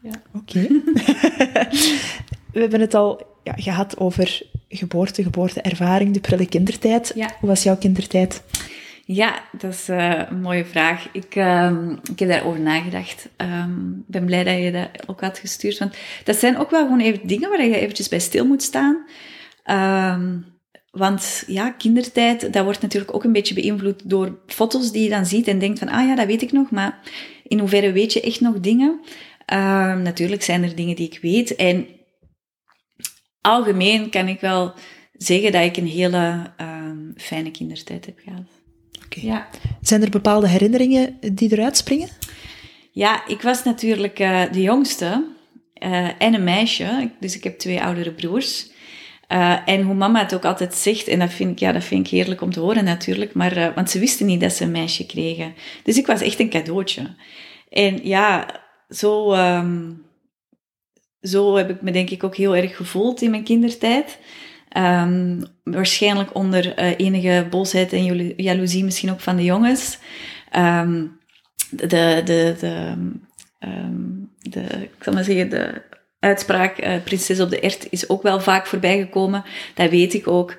Ja. Oké. Okay. *laughs* We hebben het al ja, gehad over geboorte, geboorteervaring, de prille kindertijd. Ja. Hoe was jouw kindertijd? Ja, dat is uh, een mooie vraag. Ik, uh, ik heb daarover nagedacht. Ik um, ben blij dat je dat ook had gestuurd. Want dat zijn ook wel gewoon even dingen waar je eventjes bij stil moet staan. Um, want ja, kindertijd, dat wordt natuurlijk ook een beetje beïnvloed door foto's die je dan ziet en denkt van, ah ja, dat weet ik nog, maar in hoeverre weet je echt nog dingen? Natuurlijk zijn er dingen die ik weet. En algemeen kan ik wel zeggen dat ik een hele fijne kindertijd heb gehad. Ja. Zijn er bepaalde herinneringen die eruit springen? Ja, ik was natuurlijk uh, de jongste uh, en een meisje. Dus ik heb twee oudere broers. Uh, en hoe mama het ook altijd zegt, en dat vind ik, ja, dat vind ik heerlijk om te horen natuurlijk, maar, want ze wisten niet dat ze een meisje kregen. Dus ik was echt een cadeautje. En ja, zo, um, zo heb ik me denk ik ook heel erg gevoeld in mijn kindertijd. Um, waarschijnlijk onder uh, enige boosheid en jaloezie misschien ook van de jongens. Um, de, de, de, um, de, ik zal maar zeggen, de uitspraak uh, prinses op de ert is ook wel vaak voorbijgekomen. Dat weet ik ook.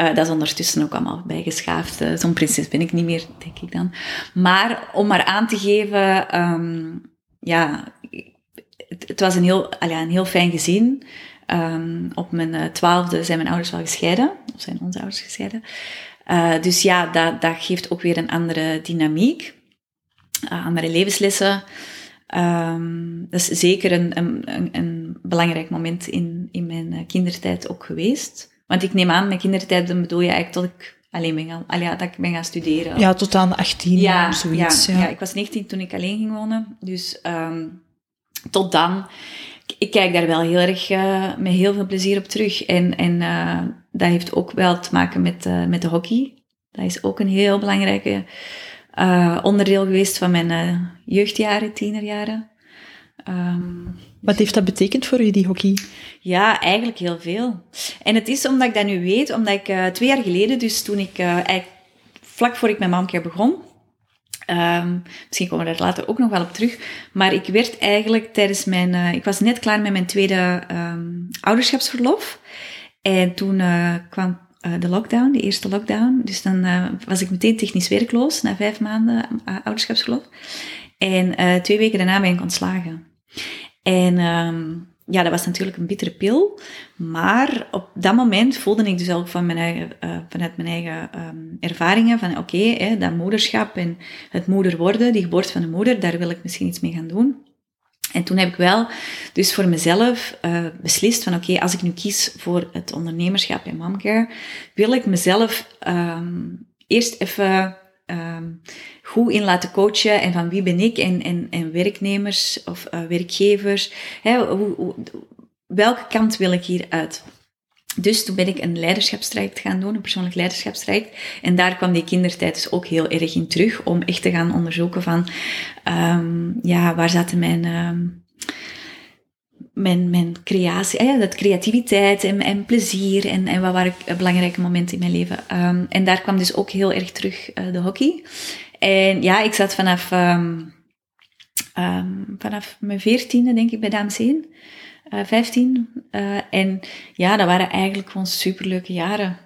Uh, dat is ondertussen ook allemaal bijgeschaafd. Zo'n prinses ben ik niet meer, denk ik dan. Maar om maar aan te geven, ja, het, het, was een heel, ja, een heel fijn gezin. Um, op mijn uh, twaalfde zijn mijn ouders wel gescheiden, of zijn onze ouders gescheiden. Uh, dus ja, dat, dat geeft ook weer een andere dynamiek, uh, andere levenslessen. Um, dat is zeker een, een, een, belangrijk moment in, in mijn kindertijd ook geweest. Want ik neem aan, mijn kindertijd, dan bedoel je eigenlijk tot ik alleen ben gaan, allee, dat ik ben gaan studeren. Ja, tot aan 18 ja, of zoiets. Ja, ja. ja, ik was 19 toen ik alleen ging wonen. Dus um, tot dan ik kijk daar wel heel erg uh, met heel veel plezier op terug. En, en uh, dat heeft ook wel te maken met, uh, met de hockey. Dat is ook een heel belangrijk onderdeel geweest van mijn jeugdjaren, tienerjaren. Um, Wat heeft dat betekend voor u, die hockey? Ja, eigenlijk heel veel. En het is omdat ik dat nu weet, omdat ik twee jaar geleden, dus toen ik vlak voor ik mijn momcare begon, Um, misschien komen we daar later ook nog wel op terug. Maar ik werd eigenlijk tijdens mijn... Uh, ik was net klaar met mijn tweede um, ouderschapsverlof. En toen uh, kwam uh, de lockdown, de eerste lockdown. Dus dan was ik meteen technisch werkloos na vijf maanden ouderschapsverlof. En twee weken daarna ben ik ontslagen. En um, ja, dat was natuurlijk een bittere pil. Maar op dat moment voelde ik dus ook van mijn eigen, uh, vanuit mijn eigen um, ervaringen van oké, dat moederschap en het moeder worden, die geboorte van de moeder, daar wil ik misschien iets mee gaan doen. En toen heb ik wel dus voor mezelf uh, beslist van oké, als ik nu kies voor het ondernemerschap en momcare, wil ik mezelf um, eerst even um, goed in laten coachen en van wie ben ik en, en, en werknemers of uh, werkgevers. Hè, hoe, hoe, welke kant wil ik hier uit? Dus toen ben ik een leiderschapstraject gaan doen, een persoonlijk leiderschapstraject. En daar kwam die kindertijd dus ook heel erg in terug, om echt te gaan onderzoeken van, um, ja, waar zaten mijn, um, mijn, creatie, ja, dat creativiteit en, en plezier en, en wat waren belangrijke momenten in mijn leven. Um, en daar kwam dus ook heel erg terug uh, de hockey. En ja, ik zat vanaf, um, um, vanaf mijn veertiende, denk ik, bij Dames 1. Uh, 15. Uh, en ja, dat waren eigenlijk gewoon superleuke jaren.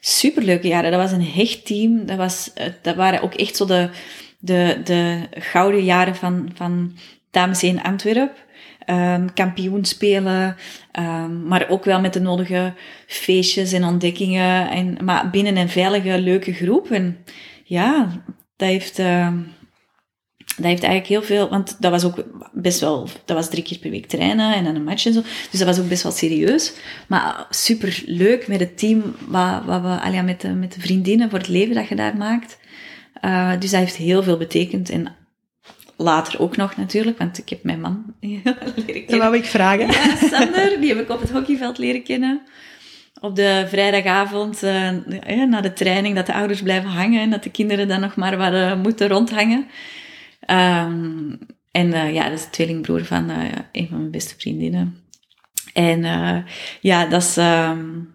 Superleuke jaren. Dat was een hecht team. Dat, was, uh, dat waren ook echt zo de, de, de gouden jaren van, van Dames 1 Antwerpen. Um, kampioen spelen, um, maar ook wel met de nodige feestjes en ontdekkingen. En, maar binnen een veilige, leuke groep. En ja, dat heeft, uh, dat heeft eigenlijk heel veel, want dat was ook best wel, dat was drie keer per week trainen en dan een match en zo. Dus dat was ook best wel serieus. Maar super leuk met het team, wat, wat we, alja, met, de, met de vriendinnen voor het leven dat je daar maakt. Uh, dus dat heeft heel veel betekend. En later ook nog natuurlijk, want ik heb mijn man *laughs* leren kennen. Dat wou ik vragen. Ja, Sander, die heb ik op het hockeyveld leren kennen op de vrijdagavond uh, na de training dat de ouders blijven hangen en dat de kinderen dan nog maar wat uh, moeten rondhangen. Um, en uh, ja, dat is de tweelingbroer van een van mijn beste vriendinnen. En ja, dat is, um,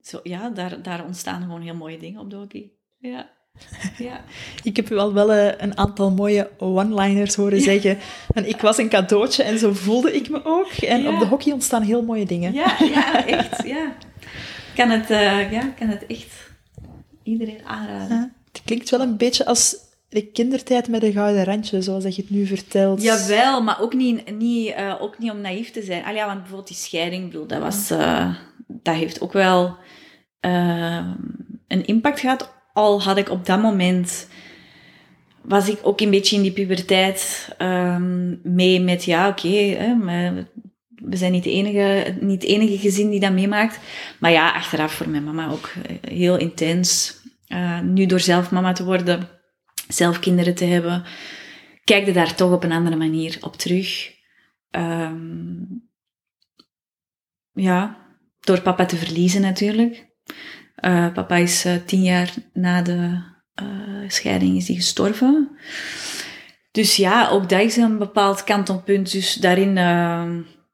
zo, ja daar, daar ontstaan gewoon heel mooie dingen op de hockey. Ja. Ja. *laughs* Ik heb wel wel een aantal mooie one-liners horen zeggen. En ik was een cadeautje en zo voelde ik me ook. En op de hockey ontstaan heel mooie dingen. Ja, ja echt. Ja kan het, uh, ja, kan het echt iedereen aanraden. het klinkt wel een beetje als de kindertijd met een gouden randje, zoals dat je het nu vertelt. Jawel, maar ook niet, niet, uh, ook niet om naïef te zijn. Ah ja, want bijvoorbeeld die scheiding, bedoel, dat, was, uh, dat heeft ook wel een impact gehad. Al had ik op dat moment was ik ook een beetje in die puberteit um, mee met, ja, oké, we zijn niet de enige, niet enige gezin die dat meemaakt. Maar ja, achteraf voor mijn mama ook eh, heel intens. Uh, nu door zelf mama te worden, zelf kinderen te hebben, kijk je daar toch op een andere manier op terug. Um, ja, door papa te verliezen natuurlijk. Uh, papa is uh, tien jaar na de scheiding is hij gestorven. Dus ja, ook dat is een bepaald kantelpunt. Dus daarin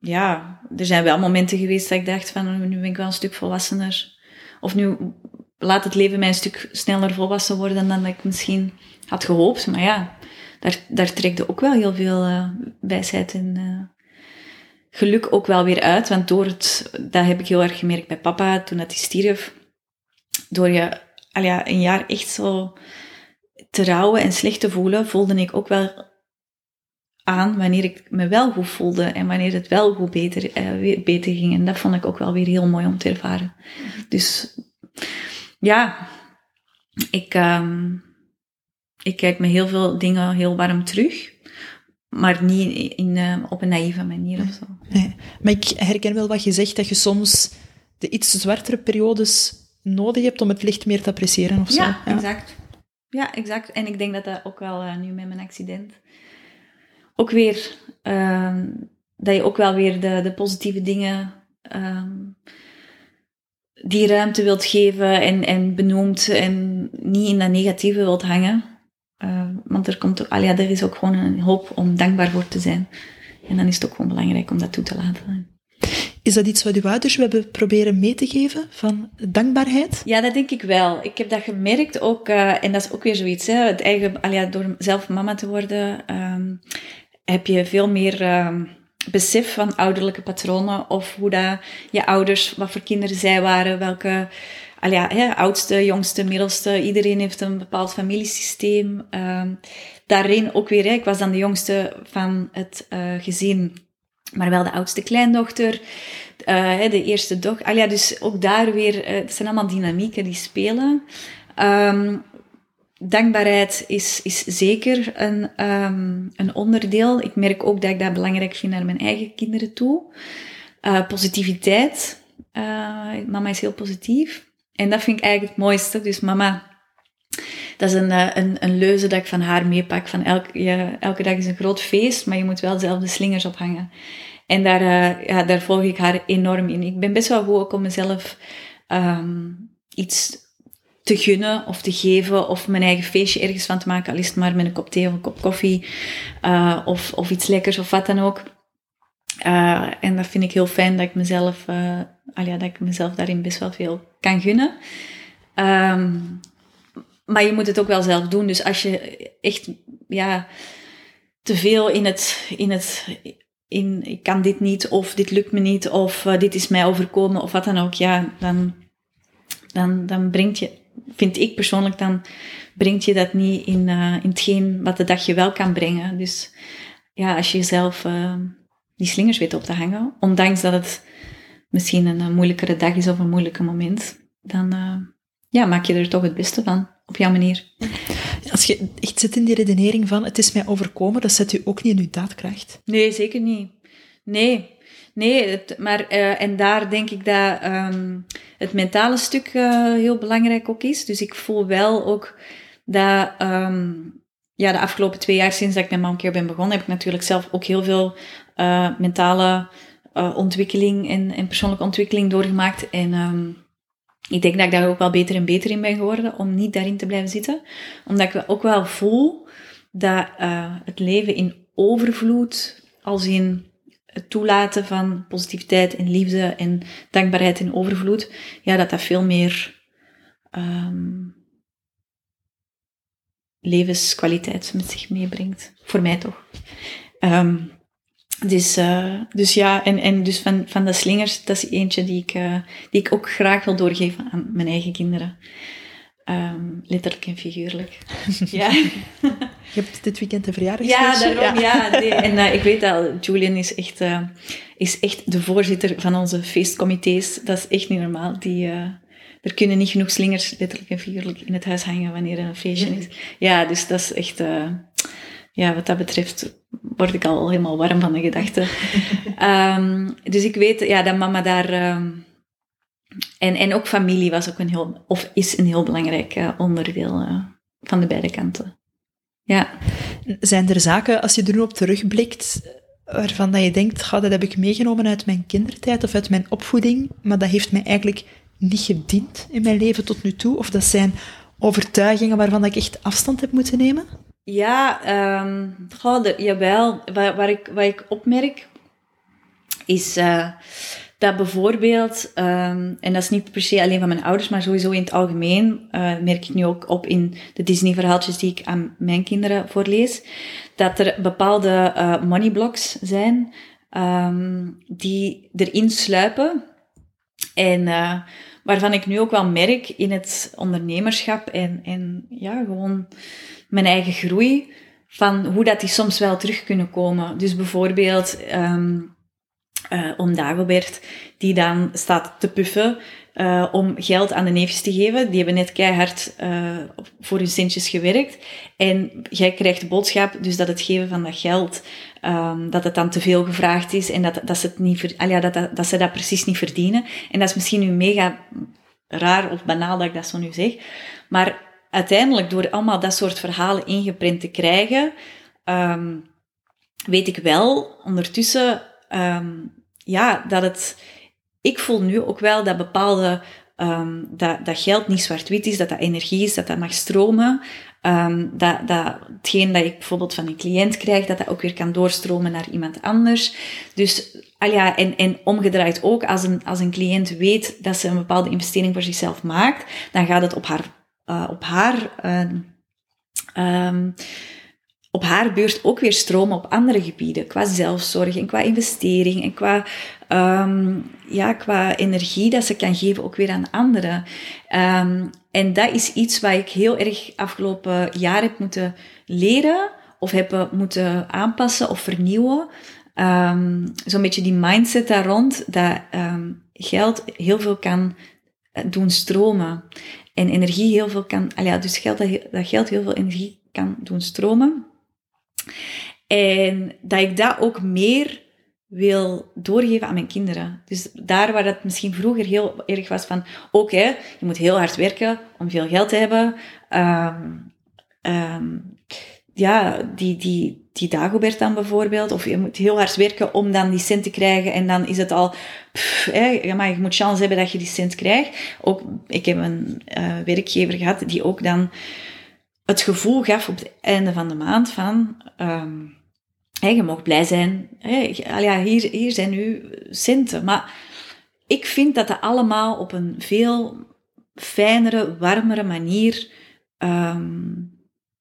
ja, er zijn wel momenten geweest dat ik dacht van, nu ben ik wel een stuk volwassener. Of nu laat het leven mij een stuk sneller volwassen worden dan dat ik misschien had gehoopt. Maar ja, daar, daar trekte ook wel heel veel wijsheid en geluk ook wel weer uit. Want door het, dat heb ik heel erg gemerkt bij papa toen hij stierf. Door je ja, een jaar echt zo te rouwen en slecht te voelen, voelde ik ook wel aan wanneer ik me wel goed voelde en wanneer het wel goed beter, uh, beter ging. En dat vond ik ook wel weer heel mooi om te ervaren. Dus ja, ik, um, ik kijk me heel veel dingen heel warm terug. Maar niet in, uh, op een naïeve manier of zo. Nee. Maar ik herken wel wat je zegt, dat je soms de iets zwartere periodes nodig hebt om het licht meer te appreciëren of zo. Ja, exact. Ja, exact. En ik denk dat dat ook wel uh, nu met mijn accident ook weer, um, dat je ook wel weer de, de positieve dingen, um, die ruimte wilt geven en, en benoemt en niet in dat negatieve wilt hangen. Uh, want er, komt, al ja, er is ook gewoon een hoop om dankbaar voor te zijn. En dan is het ook gewoon belangrijk om dat toe te laten. Is dat iets wat uw ouders hebben proberen mee te geven, van dankbaarheid? Ja, dat denk ik wel. Ik heb dat gemerkt ook, uh, en dat is ook weer zoiets, hè, het eigen, al door zelf mama te worden, um, heb je veel meer uh, besef van ouderlijke patronen of hoe dat je ouders, wat voor kinderen zij waren, welke al hè, oudste, jongste, middelste, iedereen heeft een bepaald familiesysteem. Uh, daarin ook weer, ik was dan de jongste van het uh, gezin, maar wel de oudste kleindochter, uh, de eerste dochter. Al ja, dus ook daar weer, uh, het zijn allemaal dynamieken die spelen. Um, dankbaarheid is, is zeker een, um, een onderdeel. Ik merk ook dat ik dat belangrijk vind naar mijn eigen kinderen toe. Uh, positiviteit. Mama is heel positief. En dat vind ik eigenlijk het mooiste. Dus mama, dat is een, eh, een, een leuze dat ik van haar meepak. Van elke, je, elke dag is een groot feest, maar je moet wel zelf de slingers ophangen. En daar, uh, ja, daar volg ik haar enorm in. Ik ben best wel goed om mezelf um, iets te gunnen of te geven of mijn eigen feestje ergens van te maken, al is het maar met een kop thee of een kop koffie uh, of, of iets lekkers of wat dan ook. En dat vind ik heel fijn dat ik mezelf, uh, ja, dat ik mezelf daarin best wel veel kan gunnen. Um, maar je moet het ook wel zelf doen. Dus als je echt ja, te veel in het, in het in ik kan dit niet of dit lukt me niet of uh, dit is mij overkomen of wat dan ook, ja, dan, dan, dan brengt je, vind ik persoonlijk, dan brengt je dat niet in, uh, in hetgeen wat de dag je wel kan brengen. Dus ja, als je jezelf uh, die slingers weet op te hangen, ondanks dat het misschien een, een moeilijkere dag is of een moeilijke moment, dan ja, maak je er toch het beste van, op jouw manier. Als je echt zit in die redenering van het is mij overkomen, dat zet u ook niet in uw daadkracht. Nee, zeker niet. Nee, nee het, maar uh, en daar denk ik dat um, het mentale stuk uh, heel belangrijk ook is. Dus ik voel wel ook dat um, ja, de afgelopen twee jaar sinds dat ik met Momcare ben begonnen, heb ik natuurlijk zelf ook heel veel uh, mentale ontwikkeling en, en persoonlijke ontwikkeling doorgemaakt. En um, ik denk dat ik daar ook wel beter en beter in ben geworden om niet daarin te blijven zitten. Omdat ik ook wel voel dat uh, het leven in overvloed, als in het toelaten van positiviteit en liefde en dankbaarheid in overvloed, ja, dat dat veel meer um, levenskwaliteit met zich meebrengt. Voor mij toch. Um, dus, uh, dus ja, en, en dus van, van de slingers, dat is eentje die ik, uh, die ik ook graag wil doorgeven aan mijn eigen kinderen. Um, letterlijk en figuurlijk. *laughs* ja. Je hebt dit weekend de verjaardag Ja, daarom, ja. ja nee. *laughs* En uh, ik weet dat Julian is echt, is echt de voorzitter van onze feestcomité's. Dat is echt niet normaal. Die, er kunnen niet genoeg slingers, letterlijk en figuurlijk, in het huis hangen wanneer er een feestje is. Ja, dus dat is echt ja, wat dat betreft word ik al helemaal warm van de gedachte. um, *laughs* dus ik weet ja, dat mama daar. Um, en, en ook familie was ook een heel, of is een heel belangrijk uh, onderdeel uh, van de beide kanten. Ja. Zijn er zaken, als je er nu op terugblikt, waarvan dat je denkt, ga, dat heb ik meegenomen uit mijn kindertijd of uit mijn opvoeding, maar dat heeft mij eigenlijk niet gediend in mijn leven tot nu toe? Of dat zijn overtuigingen waarvan ik echt afstand heb moeten nemen? Ja, um, goh, jawel. Waar, ik, wat ik opmerk, is uh, dat bijvoorbeeld, um, en dat is niet per se alleen van mijn ouders, maar sowieso in het algemeen, uh, merk ik nu ook op in de Disney-verhaaltjes die ik aan mijn kinderen voorlees, dat er bepaalde uh, moneyblocks zijn um, die erin sluipen. En waarvan ik nu ook wel merk in het ondernemerschap en, en ja, gewoon mijn eigen groei, van hoe dat die soms wel terug kunnen komen. Dus bijvoorbeeld um, om Dagobert, die dan staat te puffen uh, om geld aan de neefjes te geven. Die hebben net keihard uh, voor hun centjes gewerkt. En jij krijgt de boodschap dus dat het geven van dat geld, um, dat het dan te veel gevraagd is en dat, dat, ze, het niet, ja, dat, dat, dat ze dat precies niet verdienen. En dat is misschien nu mega raar of banaal dat ik dat zo nu zeg. Maar uiteindelijk, door allemaal dat soort verhalen ingeprint te krijgen, um, weet ik wel ondertussen um, ja, dat het. Ik voel nu ook wel dat bepaalde. Um, dat, dat geld niet zwart-wit is, dat dat energie is, dat dat mag stromen. Dat, dat hetgeen dat ik bijvoorbeeld van een cliënt krijg, dat dat ook weer kan doorstromen naar iemand anders. Dus, al ja, en, en omgedraaid ook, als een, als een cliënt weet dat ze een bepaalde investering voor zichzelf maakt, dan gaat het op haar uh, op haar uh, um, op haar beurt ook weer stromen op andere gebieden. Qua zelfzorg en qua investering en qua, um, ja, qua energie dat ze kan geven ook weer aan anderen. En dat is iets waar ik heel erg afgelopen jaar heb moeten leren of heb moeten aanpassen of vernieuwen. Zo'n beetje die mindset daar rond, dat geld heel veel kan doen stromen. En energie heel veel kan, ja, dus geld, dat geld heel veel energie kan doen stromen. En dat ik dat ook meer wil doorgeven aan mijn kinderen. Dus daar waar dat misschien vroeger heel erg was van, oké, je moet heel hard werken om veel geld te hebben. Um, um, ja, die, die, die Dagobert dan bijvoorbeeld, of je moet heel hard werken om dan die cent te krijgen en dan is het al, hè, maar je moet chance hebben dat je die cent krijgt. Ook, ik heb een uh, werkgever gehad die ook dan het gevoel gaf op het einde van de maand van, um, hey, je mag blij zijn, hey, ja, hier, hier zijn nu centen. Maar ik vind dat dat allemaal op een veel fijnere, warmere manier um,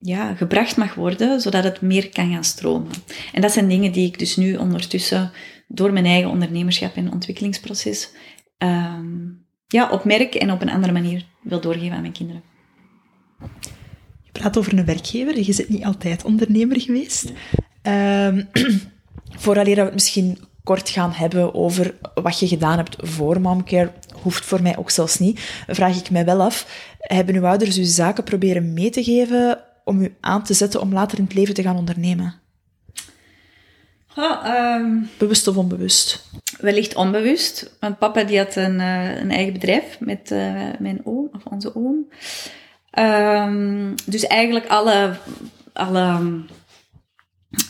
ja, gebracht mag worden, zodat het meer kan gaan stromen. En dat zijn dingen die ik dus nu ondertussen door mijn eigen ondernemerschap en ontwikkelingsproces um, ja, opmerk en op een andere manier wil doorgeven aan mijn kinderen praat over een werkgever. Je bent niet altijd ondernemer geweest. Um, *clears throat* vooraleer we het misschien kort gaan hebben over wat je gedaan hebt voor momcare, hoeft voor mij ook zelfs niet, vraag ik mij wel af, hebben uw ouders uw zaken proberen mee te geven om u aan te zetten om later in het leven te gaan ondernemen? um, Bewust of onbewust? Wellicht onbewust. Want papa die had een, uh, een eigen bedrijf met uh, mijn oom, of onze oom. Um, dus eigenlijk alle, alle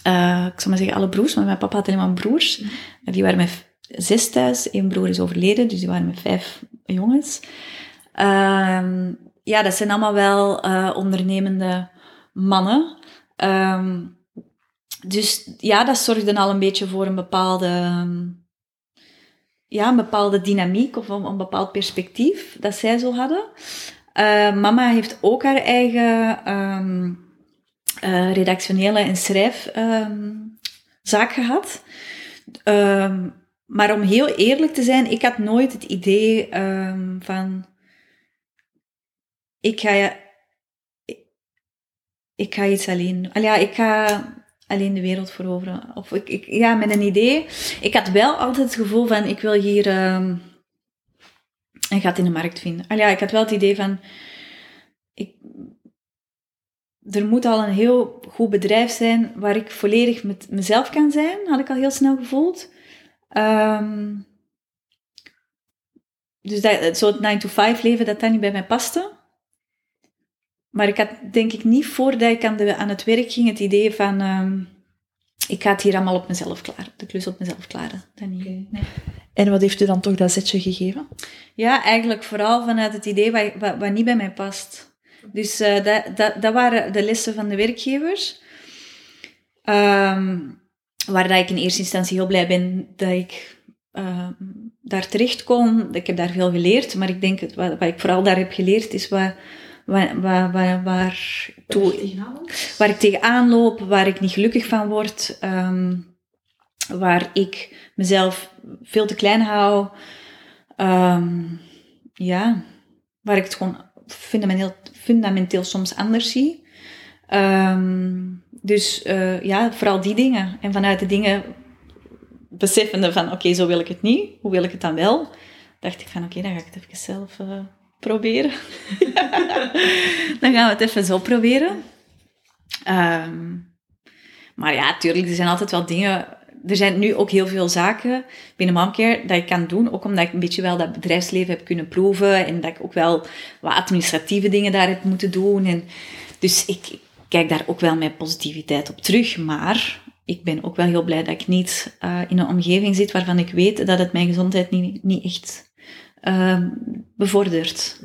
uh, ik zal maar zeggen alle broers, maar mijn papa had helemaal broers. Die waren met zes thuis. Eén broer is overleden, dus die waren met vijf jongens. Um, ja, dat zijn allemaal wel ondernemende mannen. Um, dus ja, dat zorgde al een beetje voor een bepaalde, ja, een bepaalde dynamiek of een, bepaald perspectief dat zij zo hadden. Uh, mama heeft ook haar eigen um, uh, redactionele en schrijfzaak um, gehad. Maar om heel eerlijk te zijn, ik had nooit het idee van... Ik ga, ik ga iets alleen... Al ja, ik ga alleen de wereld veroveren. Of ik, ja, met een idee. Ik had wel altijd het gevoel van, ik wil hier en gaat in de markt vinden. Al ja, ik had wel het idee van, ik, er moet al een heel goed bedrijf zijn waar ik volledig met mezelf kan zijn, had ik al heel snel gevoeld. Um, dus dat, zo het 9-to-5 leven, dat dat niet bij mij paste. Maar ik had denk ik niet voordat ik aan, de, aan het werk ging het idee van... Um, ik ga het hier allemaal op mezelf klaren. De klus op mezelf klaren. Dat niet. Nee. En wat heeft u dan toch dat zetje gegeven? Ja, eigenlijk vooral vanuit het idee wat, wat, wat niet bij mij past. Dus uh, dat, dat, dat waren de lessen van de werkgevers. Um, waar dat ik in eerste instantie heel blij ben dat ik uh, daar terecht kon. Ik heb daar veel geleerd, maar ik denk wat, wat ik vooral daar heb geleerd is wat, waar, waar, waar, waar, toe, waar ik tegenaan loop, waar ik niet gelukkig van word. Um, waar ik mezelf veel te klein hou. Um, ja, waar ik het gewoon fundamenteel, fundamenteel soms anders zie. Um, dus uh, ja, vooral die dingen. En vanuit de dingen beseffende van, oké, okay, zo wil ik het niet. Hoe wil ik het dan wel? Dacht ik van, oké, okay, dan ga ik het even zelf uh, proberen. *laughs* dan gaan we het even zo proberen. Um, maar ja, tuurlijk, er zijn altijd wel dingen er zijn nu ook heel veel zaken binnen Momcare dat ik kan doen. Ook omdat ik een beetje wel dat bedrijfsleven heb kunnen proeven. En dat ik ook wel wat administratieve dingen daar heb moeten doen. En dus ik kijk daar ook wel met positiviteit op terug. Maar ik ben ook wel heel blij dat ik niet uh, in een omgeving zit waarvan ik weet dat het mijn gezondheid niet, niet echt uh, bevordert.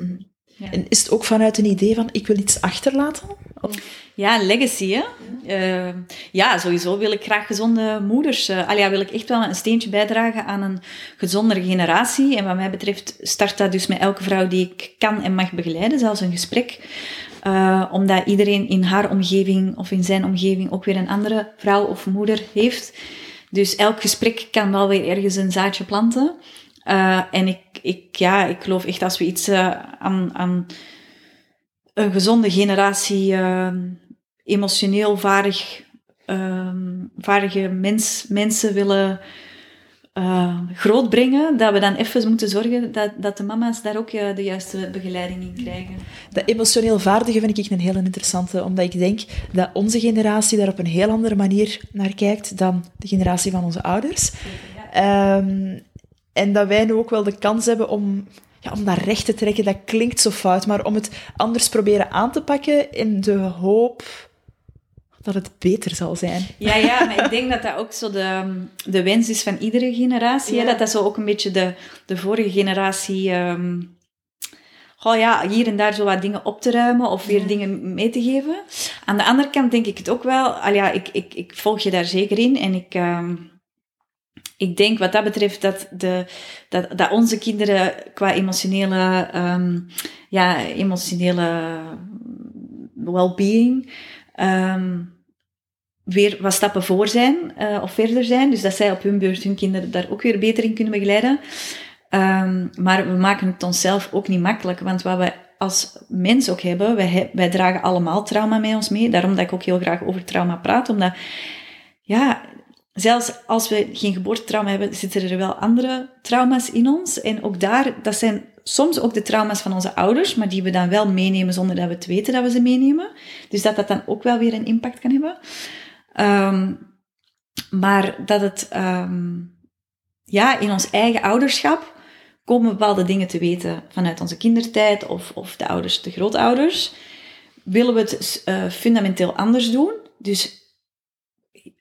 Ja. En is het ook vanuit een idee van ik wil iets achterlaten? Of? Ja, legacy, hè? Ja. Uh, ja, sowieso wil ik graag gezonde moeders. Uh, Alia, wil ik echt wel een steentje bijdragen aan een gezondere generatie. En wat mij betreft start dat dus met elke vrouw die ik kan en mag begeleiden, zelfs een gesprek. Uh, omdat iedereen in haar omgeving of in zijn omgeving ook weer een andere vrouw of moeder heeft. Dus elk gesprek kan wel weer ergens een zaadje planten. Uh, en ik, ik, ja, ik geloof echt als we iets uh, aan, aan een gezonde generatie emotioneel vaardig, vaardige mens, mensen willen uh, grootbrengen, dat we dan even moeten zorgen dat, dat de mama's daar ook uh, de juiste begeleiding in krijgen. Dat emotioneel vaardige vind ik een heel interessante, omdat ik denk dat onze generatie daar op een heel andere manier naar kijkt dan de generatie van onze ouders. Ja. Um, en dat wij nu ook wel de kans hebben om, ja, om dat recht te trekken. Dat klinkt zo fout, maar om het anders proberen aan te pakken in de hoop dat het beter zal zijn. Ja, ja, maar ik denk dat dat ook zo de, de wens is van iedere generatie. Dat dat zo ook een beetje de, de vorige generatie... Um, oh ja, hier en daar zo wat dingen op te ruimen of weer dingen mee te geven. Aan de andere kant denk ik het ook wel... Al ja, ik, ik, ik volg je daar zeker in en ik... Um, ik denk wat dat betreft dat, de, dat, dat onze kinderen qua emotionele, um, ja, emotionele well-being um, weer wat stappen voor zijn uh, of verder zijn. Dus dat zij op hun beurt hun kinderen daar ook weer beter in kunnen begeleiden. Um, maar we maken het onszelf ook niet makkelijk, want wat we als mens ook hebben, wij, wij dragen allemaal trauma met ons mee. Daarom dat ik ook heel graag over trauma praat, omdat ja, zelfs als we geen geboortetrauma hebben, zitten er wel andere trauma's in ons. En ook daar, dat zijn soms ook de trauma's van onze ouders, maar die we dan wel meenemen zonder dat we het weten dat we ze meenemen. Dus dat dat dan ook wel weer een impact kan hebben. Um, maar dat het, um, ja, in ons eigen ouderschap komen bepaalde dingen te weten vanuit onze kindertijd of, of de ouders, de grootouders. Willen we het uh, fundamenteel anders doen? Dus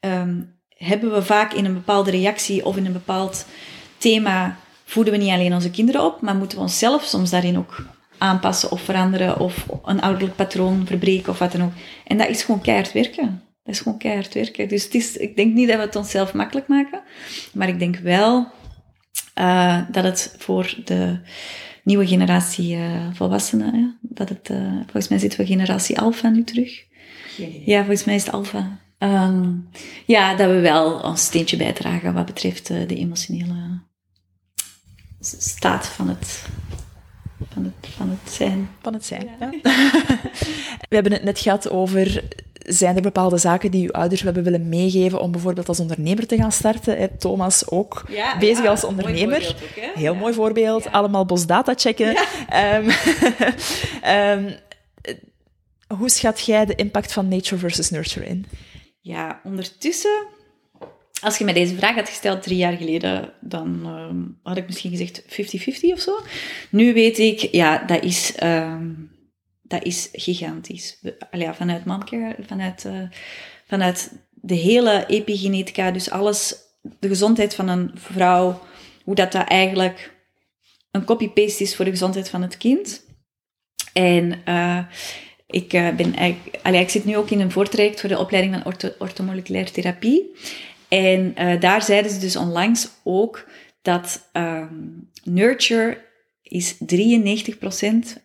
um, hebben we vaak in een bepaalde reactie of in een bepaald thema voeden we niet alleen onze kinderen op, maar moeten we onszelf soms daarin ook aanpassen of veranderen of een ouderlijk patroon verbreken of wat dan ook. En dat is gewoon keihard werken. Dat is gewoon keihard werken. Dus het is, ik denk niet dat we het onszelf makkelijk maken, maar ik denk wel uh, dat het voor de nieuwe generatie uh, volwassenen, ja, dat het, uh, volgens mij zitten we generatie alpha nu terug. Ja, volgens mij is het alpha. Um, ja, dat we wel ons steentje bijdragen wat betreft de emotionele staat van het, van het, van het zijn. Van het zijn, ja. *laughs* We hebben het net gehad over zijn er bepaalde zaken die uw ouders hebben willen meegeven om bijvoorbeeld als ondernemer te gaan starten? Thomas ook bezig als ondernemer. Heel mooi voorbeeld. Allemaal bosdata checken. Um, um, *laughs* hoe schat jij de impact van nature versus nurture in? Ja, ondertussen als je mij deze vraag had gesteld drie jaar geleden, dan uh, had ik misschien gezegd 50-50 of zo. Nu weet ik, ja, dat is, uh, dat is gigantisch. Allee, vanuit Mamke, vanuit, uh, vanuit de hele epigenetica, dus alles, de gezondheid van een vrouw, hoe dat, dat eigenlijk een copy-paste is voor de gezondheid van het kind. En uh, ik, uh, ben eigenlijk, allee, ik zit nu ook in een voortraject voor de opleiding van ortho therapie. En uh, daar zeiden ze dus onlangs ook dat um, nurture is 93%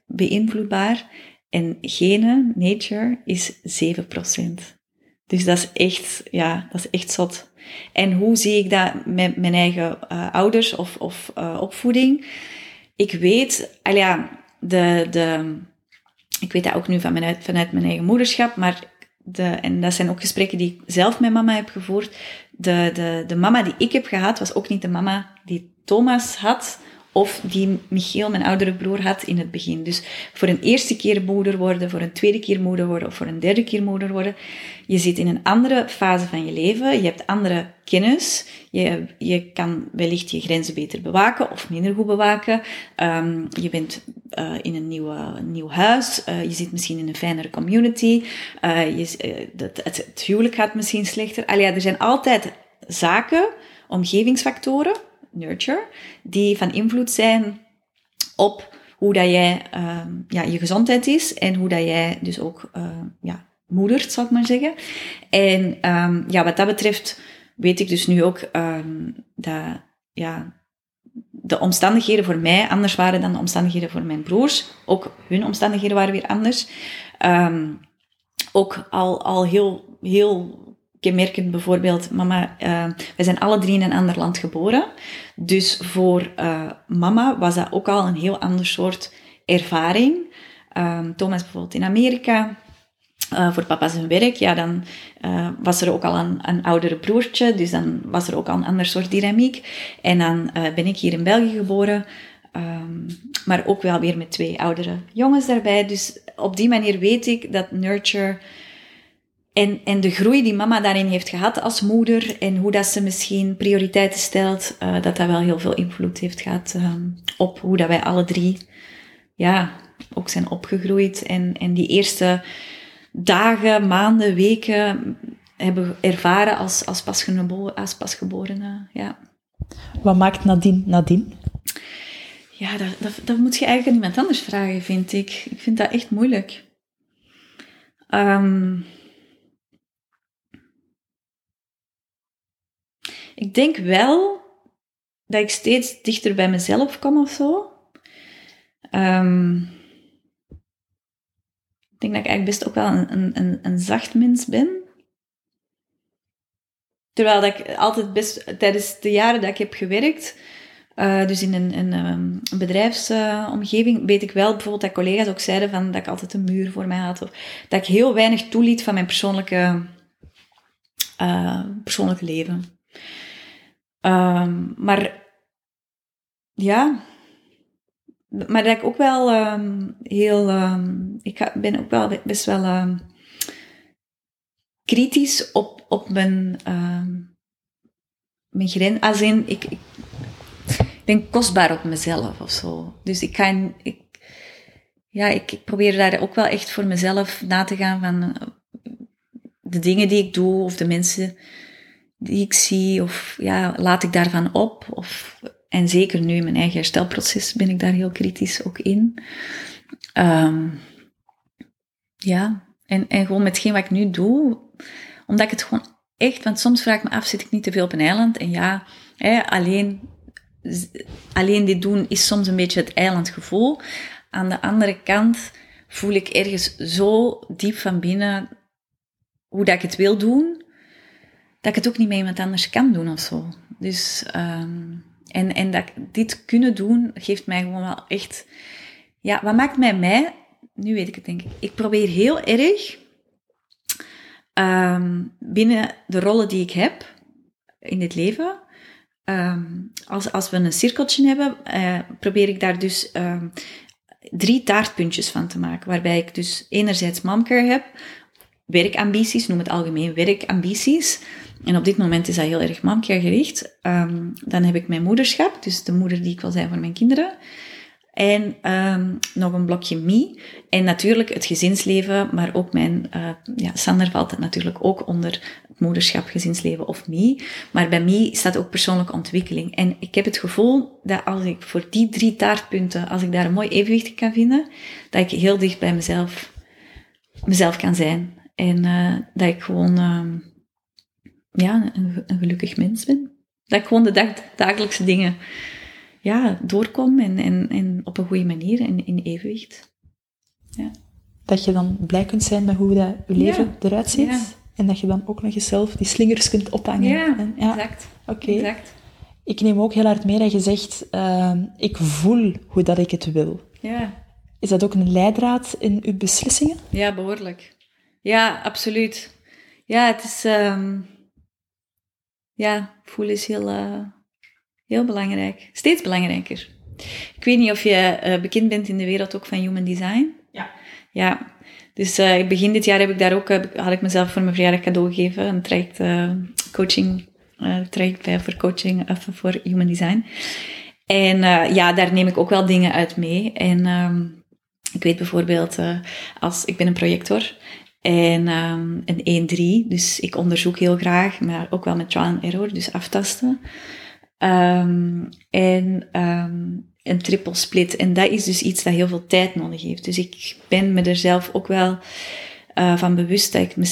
beïnvloedbaar en gene, nature, is 7%. Dus dat is echt, ja, dat is echt zot. En hoe zie ik dat met mijn eigen uh, ouders of, of opvoeding? Ik weet, al ja, de, de, ik weet dat ook nu van vanuit mijn eigen moederschap, maar de, en dat zijn ook gesprekken die ik zelf met mama heb gevoerd. De, de, de mama die ik heb gehad, was ook niet de mama die Thomas had of die Michiel, mijn oudere broer, had in het begin. Dus voor een eerste keer moeder worden, voor een tweede keer moeder worden of voor een derde keer moeder worden. Je zit in een andere fase van je leven. Je hebt andere kennis. Je, je kan wellicht je grenzen beter bewaken of minder goed bewaken. Um, je bent uh, in een, nieuwe, nieuw huis. Uh, je zit misschien in een fijnere community. Uh, je, het, huwelijk gaat misschien slechter. Allee, er zijn altijd zaken, omgevingsfactoren nurture, die van invloed zijn op hoe dat jij, uh, ja, je gezondheid is en hoe dat jij dus ook uh, ja, moedert, zal ik maar zeggen. En um, ja, wat dat betreft weet ik dus nu ook um, dat ja, de omstandigheden voor mij anders waren dan de omstandigheden voor mijn broers. Ook hun omstandigheden waren weer anders. Ehm, ook al, al heel, heel kenmerkend bijvoorbeeld, mama, uh, wij zijn alle drie in een ander land geboren. Dus voor uh, mama was dat ook al een heel ander soort ervaring. Um, Thomas bijvoorbeeld in Amerika, uh, voor papa zijn werk, ja, dan was er ook al een, een oudere broertje, dus dan was er ook al een ander soort dynamiek. En dan ben ik hier in België geboren, um, maar ook wel weer met twee oudere jongens daarbij. Dus op die manier weet ik dat nurture en, en de groei die mama daarin heeft gehad als moeder en hoe dat ze misschien prioriteiten stelt, dat dat wel heel veel invloed heeft gehad um, op hoe dat wij alle drie ja, ook zijn opgegroeid. En, en die eerste dagen, maanden, weken hebben ervaren als, als, pasgeboren, als pasgeborene. Ja. Wat maakt Nadine Nadine? Ja, dat, dat, dat moet je eigenlijk aan iemand anders vragen, vind ik. Ik vind dat echt moeilijk. Um, ik denk wel dat ik steeds dichter bij mezelf kom of zo. Um, ik denk dat ik eigenlijk best ook wel een, een, een zacht mens ben. Terwijl dat ik altijd best, tijdens de jaren dat ik heb gewerkt, uh, dus in een, een, um, een bedrijfsomgeving, weet ik wel bijvoorbeeld dat collega's ook zeiden van, dat ik altijd een muur voor mij had. Of dat ik heel weinig toeliet van mijn persoonlijke, uh, persoonlijke leven. Um, maar ja, maar dat ik ook wel um, heel. Um, ik ben ook wel best wel kritisch op, op mijn, mijn grens. Als ik, ik, ben kostbaar op mezelf of zo. Dus ik kan. Ik, ja, ik, ik probeer daar ook wel echt voor mezelf na te gaan van uh, de dingen die ik doe of de mensen die ik zie. Of ja, laat ik daarvan op? Of en zeker nu in mijn eigen herstelproces ben ik daar heel kritisch ook in. Um, ja, en, en gewoon met wat ik nu doe, omdat ik het gewoon echt, want soms vraag ik me af, zit ik niet te veel op een eiland? En ja, hè, alleen, alleen dit doen is soms een beetje het eilandgevoel. Aan de andere kant voel ik ergens zo diep van binnen hoe dat ik het wil doen, dat ik het ook niet met iemand anders kan doen of zo. Dus um, en, en dat dit kunnen doen, geeft mij gewoon wel echt... Ja, wat maakt mij mij? Nu weet ik het denk ik. Ik probeer heel erg um, binnen de rollen die ik heb in dit leven... Um, als, als we een cirkeltje hebben, uh, probeer ik daar dus drie taartpuntjes van te maken. Waarbij ik dus enerzijds momcare heb, werkambities, noem het algemeen werkambities. En op dit moment is dat heel erg mamkia gericht. Um, dan heb ik mijn moederschap, dus de moeder die ik wil zijn voor mijn kinderen. En um, nog een blokje me. En natuurlijk het gezinsleven, maar ook mijn... Uh, ja, Sander valt natuurlijk ook onder het moederschap, gezinsleven of me. Maar bij me staat ook persoonlijke ontwikkeling. En ik heb het gevoel dat als ik voor die drie taartpunten, als ik daar een mooi evenwicht kan vinden, dat ik heel dicht bij mezelf, mezelf kan zijn. En uh, dat ik gewoon... Uh, ja, een, een, gelukkig mens ben. Dat ik gewoon de dag, dagelijkse dingen ja, doorkom en, en, en op een goede manier en in evenwicht. Ja. Dat je dan blij kunt zijn met hoe dat je leven eruit ziet. Ja. En dat je dan ook nog eens zelf die slingers kunt ophangen. Ja, en, ja. exact. Oké. Ik neem ook heel hard mee dat je zegt, uh, ik voel hoe dat ik het wil. Ja. Is dat ook een leidraad in uw beslissingen? Ja, behoorlijk. Ja, absoluut. Ja, het is... Um ja, voelen is heel, uh, heel belangrijk. Steeds belangrijker. Ik weet niet of je uh, bekend bent in de wereld ook van human design. Ja. Ja. Dus uh, begin dit jaar heb ik daar ook, had ik mezelf voor mijn verjaardag cadeau gegeven. Een traject coaching, traject bij voor coaching of voor human design. En ja, daar neem ik ook wel dingen uit mee. En um, ik weet bijvoorbeeld, als ik ben een projector en um, een 1-3, dus ik onderzoek heel graag, maar ook wel met trial and error, dus aftasten. Um, en um, een triple split. En dat is dus iets dat heel veel tijd nodig heeft. Dus ik ben me er zelf ook wel uh, van bewust dat ik, me,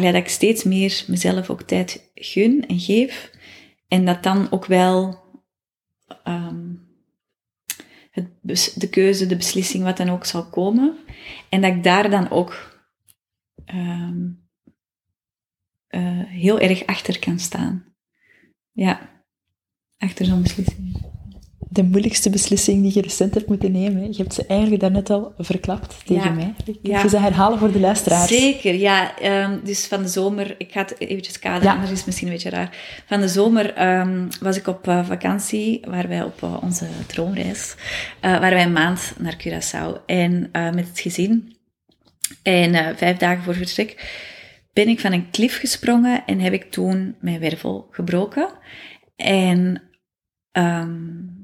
dat ik steeds meer mezelf ook tijd gun en geef. En dat dan ook wel het de keuze, de beslissing, wat dan ook zal komen. En dat ik daar dan ook ehm, eh, heel erg achter kan staan. Ja, achter zo'n beslissing de moeilijkste beslissing die je recent hebt moeten nemen. Je hebt ze eigenlijk daarnet al verklapt tegen mij. Kun je ze herhalen voor de luisteraars? Zeker, ja. Ehm, dus van de zomer, ik ga het eventjes kaderen, anders is het misschien een beetje raar. Van de zomer ehm, was ik op uh, vakantie, waar wij op uh, onze droomreis, waren wij een maand naar Curaçao. En met het gezin. En vijf dagen voor vertrek ben ik van een klif gesprongen en heb ik toen mijn wervel gebroken. En... Um,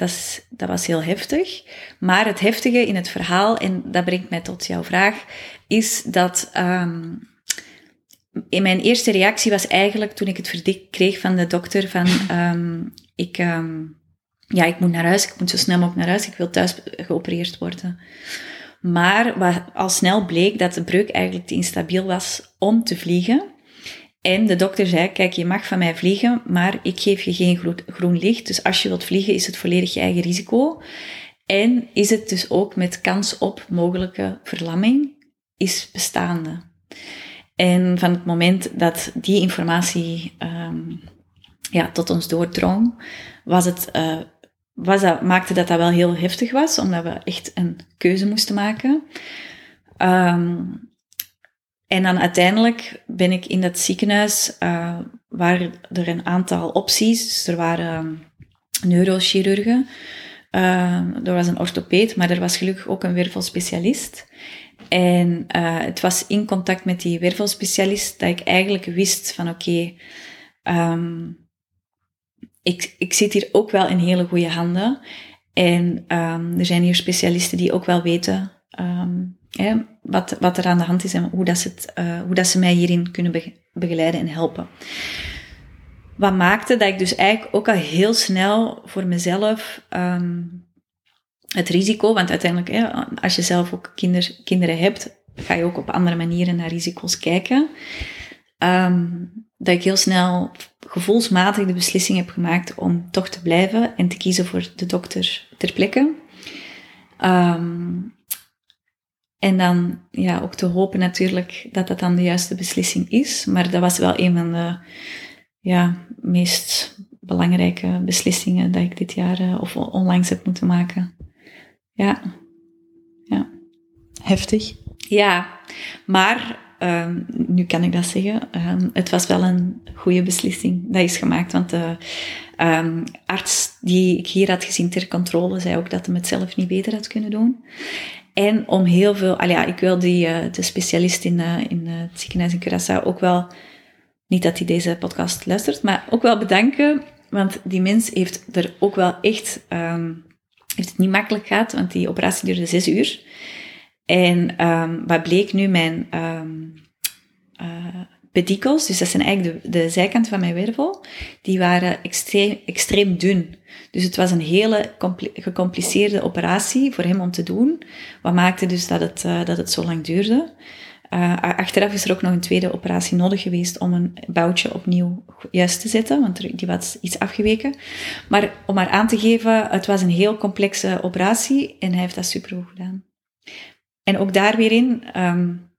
dat, dat was heel heftig. Maar het heftige in het verhaal, en dat brengt mij tot jouw vraag, is dat um, in mijn eerste reactie was eigenlijk toen ik het verdikt kreeg van de dokter van um, *laughs* ik, ja, ik moet naar huis, ik moet zo snel mogelijk naar huis, ik wil thuis geopereerd worden. Maar wat al snel bleek dat de breuk eigenlijk te instabiel was om te vliegen. En de dokter zei, kijk, je mag van mij vliegen, maar ik geef je geen groen licht. Dus als je wilt vliegen, is het volledig je eigen risico. En is het dus ook met kans op mogelijke verlamming, is bestaande. En van het moment dat die informatie um, ja, tot ons doordrong, was het, uh, was dat, maakte dat dat wel heel heftig was, omdat we echt een keuze moesten maken. Um, en dan uiteindelijk ben ik in dat ziekenhuis, uh, waren er een aantal opties. Dus er waren neurochirurgen, uh, er was een orthopeed, maar er was gelukkig ook een wervelspecialist. En uh, het was in contact met die wervelspecialist dat ik eigenlijk wist van oké, um, ik, ik zit hier ook wel in hele goede handen. En um, er zijn hier specialisten die ook wel weten um, wat, wat er aan de hand is en hoe, dat ze, het, uh, hoe dat ze mij hierin kunnen begeleiden en helpen. Wat maakte dat ik dus eigenlijk ook al heel snel voor mezelf um, het risico, want uiteindelijk, hè, als je zelf ook kinder, kinderen hebt, ga je ook op andere manieren naar risico's kijken. Dat ik heel snel gevoelsmatig de beslissing heb gemaakt om toch te blijven en te kiezen voor de dokter ter plekke. Um, en dan ja, ook te hopen natuurlijk dat dat dan de juiste beslissing is. Maar dat was wel een van de ja, meest belangrijke beslissingen dat ik dit jaar uh, of onlangs heb moeten maken. Ja. ja. Heftig. Ja, maar um, nu kan ik dat zeggen. Um, het was wel een goede beslissing dat is gemaakt. Want de um, arts die ik hier had gezien ter controle zei ook dat hij het zelf niet beter had kunnen doen. En om heel veel, al ja, ik wil die, uh, de specialist in, uh, in uh, het ziekenhuis in Curaçao ook wel, niet dat hij deze podcast luistert, maar ook wel bedanken. Want die mens heeft er ook wel echt, heeft het niet makkelijk gehad, want die operatie duurde zes uur. En um, wat bleek nu, mijn um, pedicels, dus dat zijn eigenlijk de, de zijkant van mijn wervel, die waren extreem, extreem dun. Dus het was een hele gecompliceerde operatie voor hem om te doen. Wat maakte dus dat het, uh, dat het zo lang duurde. Uh, achteraf is er ook nog een tweede operatie nodig geweest om een boutje opnieuw juist te zetten, want die was iets afgeweken. Maar om maar aan te geven, het was een heel complexe operatie en hij heeft dat supergoed gedaan. En ook daar weer in, um,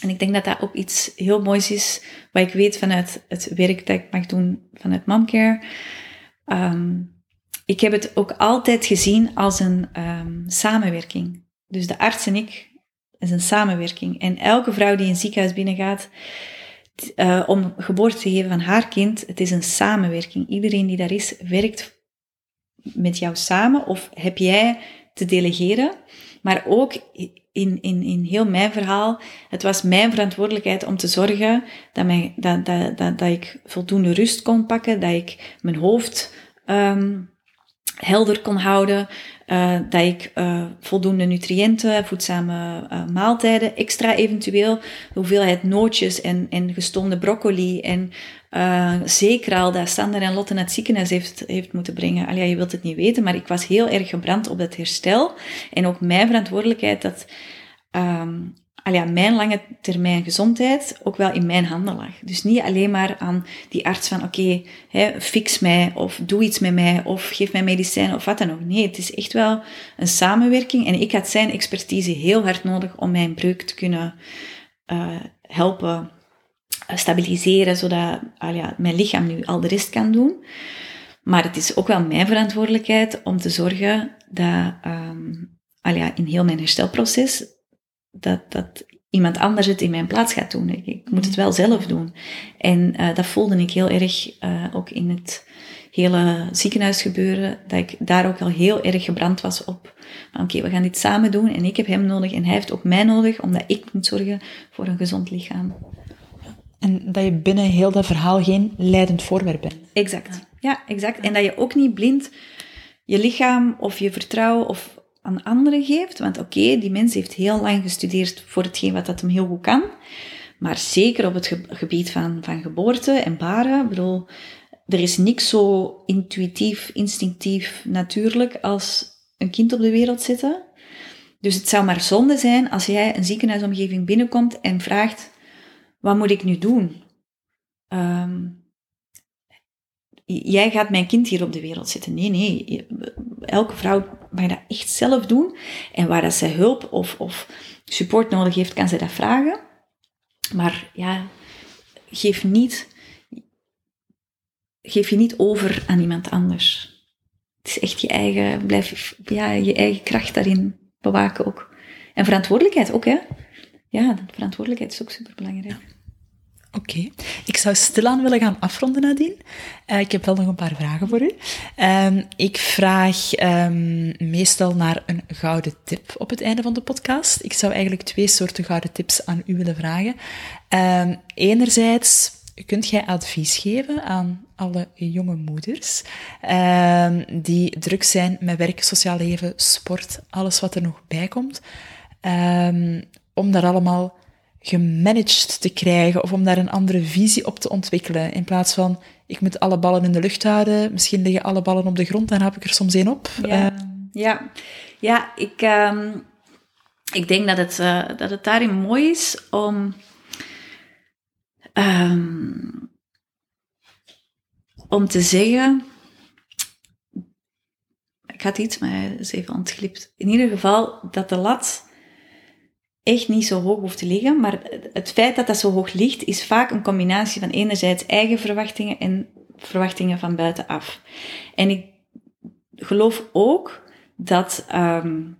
en ik denk dat dat ook iets heel moois is, wat ik weet vanuit het werk dat ik mag doen vanuit Momcare. Um, ik heb het ook altijd gezien als een um, samenwerking. Dus de arts en ik is een samenwerking. En elke vrouw die een ziekenhuis binnengaat uh, om geboorte te geven van haar kind, het is een samenwerking. Iedereen die daar is, werkt met jou samen of heb jij te delegeren. Maar ook in, in, in heel mijn verhaal, het was mijn verantwoordelijkheid om te zorgen dat, mij, dat, dat, dat, dat ik voldoende rust kon pakken, dat ik mijn hoofd um, helder kon houden, uh, dat ik uh, voldoende nutriënten, voedzame uh, maaltijden, extra eventueel de hoeveelheid nootjes en, en gestonde broccoli en zeker al dat Sander en Lotte naar het ziekenhuis heeft, heeft moeten brengen. Allee, je wilt het niet weten, maar ik was heel erg gebrand op dat herstel. En ook mijn verantwoordelijkheid dat um, al ja, mijn lange termijn gezondheid ook wel in mijn handen lag. Dus niet alleen maar aan die arts van oké, fix mij of doe iets met mij of geef mij medicijnen of wat dan ook. Nee, het is echt wel een samenwerking en ik had zijn expertise heel hard nodig om mijn breuk te kunnen uh, helpen stabiliseren, zodat ja, mijn lichaam nu al de rest kan doen. Maar het is ook wel mijn verantwoordelijkheid om te zorgen dat um, in heel mijn herstelproces dat, dat iemand anders het in mijn plaats gaat doen. Ik, moet het wel zelf doen. En uh, dat voelde ik heel erg uh, ook in het hele ziekenhuisgebeuren, dat ik daar ook al heel erg gebrand was op. Oké, we gaan dit samen doen en ik heb hem nodig en hij heeft ook mij nodig, omdat ik moet zorgen voor een gezond lichaam. En dat je binnen heel dat verhaal geen leidend voorwerp bent. Exact. Ja, exact. En dat je ook niet blind je lichaam of je vertrouwen of aan anderen geeft. Want oké, die mens heeft heel lang gestudeerd voor hetgeen wat dat hem heel goed kan. Maar zeker op het gebied van, van geboorte en baren. Ik bedoel, er is niks zo intuïtief, instinctief, natuurlijk als een kind op de wereld zetten. Dus het zou maar zonde zijn als jij een ziekenhuisomgeving binnenkomt en vraagt: wat moet ik nu doen? Um, jij gaat mijn kind hier op de wereld zetten. Nee, nee. Elke vrouw mag dat echt zelf doen. En waar dat zij hulp of, of support nodig heeft, kan zij dat vragen. Maar ja, geef niet, geef je niet over aan iemand anders. Het is echt je eigen, blijf ja, je eigen kracht daarin bewaken ook. En verantwoordelijkheid ook, hè. Ja, verantwoordelijkheid is ook superbelangrijk. Oké, ik zou stilaan willen gaan afronden, Nadine. Uh, ik heb wel nog een paar vragen voor u. Uh, ik vraag um, meestal naar een gouden tip op het einde van de podcast. Ik zou eigenlijk twee soorten gouden tips aan u willen vragen. Uh, enerzijds, kunt jij advies geven aan alle jonge moeders ehm, die druk zijn met werk, sociaal leven, sport, alles wat er nog bij komt, om daar allemaal gemanaged te krijgen of om daar een andere visie op te ontwikkelen. In plaats van, ik moet alle ballen in de lucht houden, misschien liggen alle ballen op de grond, dan heb ik er soms één op. Ja, uh, ja. ja ik, um, ik denk dat het, uh, dat het daarin mooi is om... Um, om te zeggen... Ik had iets, maar is even ontglipt. In ieder geval dat de lat echt niet zo hoog hoeft te liggen. Maar het feit dat dat zo hoog ligt, is vaak een combinatie van enerzijds eigen verwachtingen en verwachtingen van buitenaf. En ik geloof ook dat um,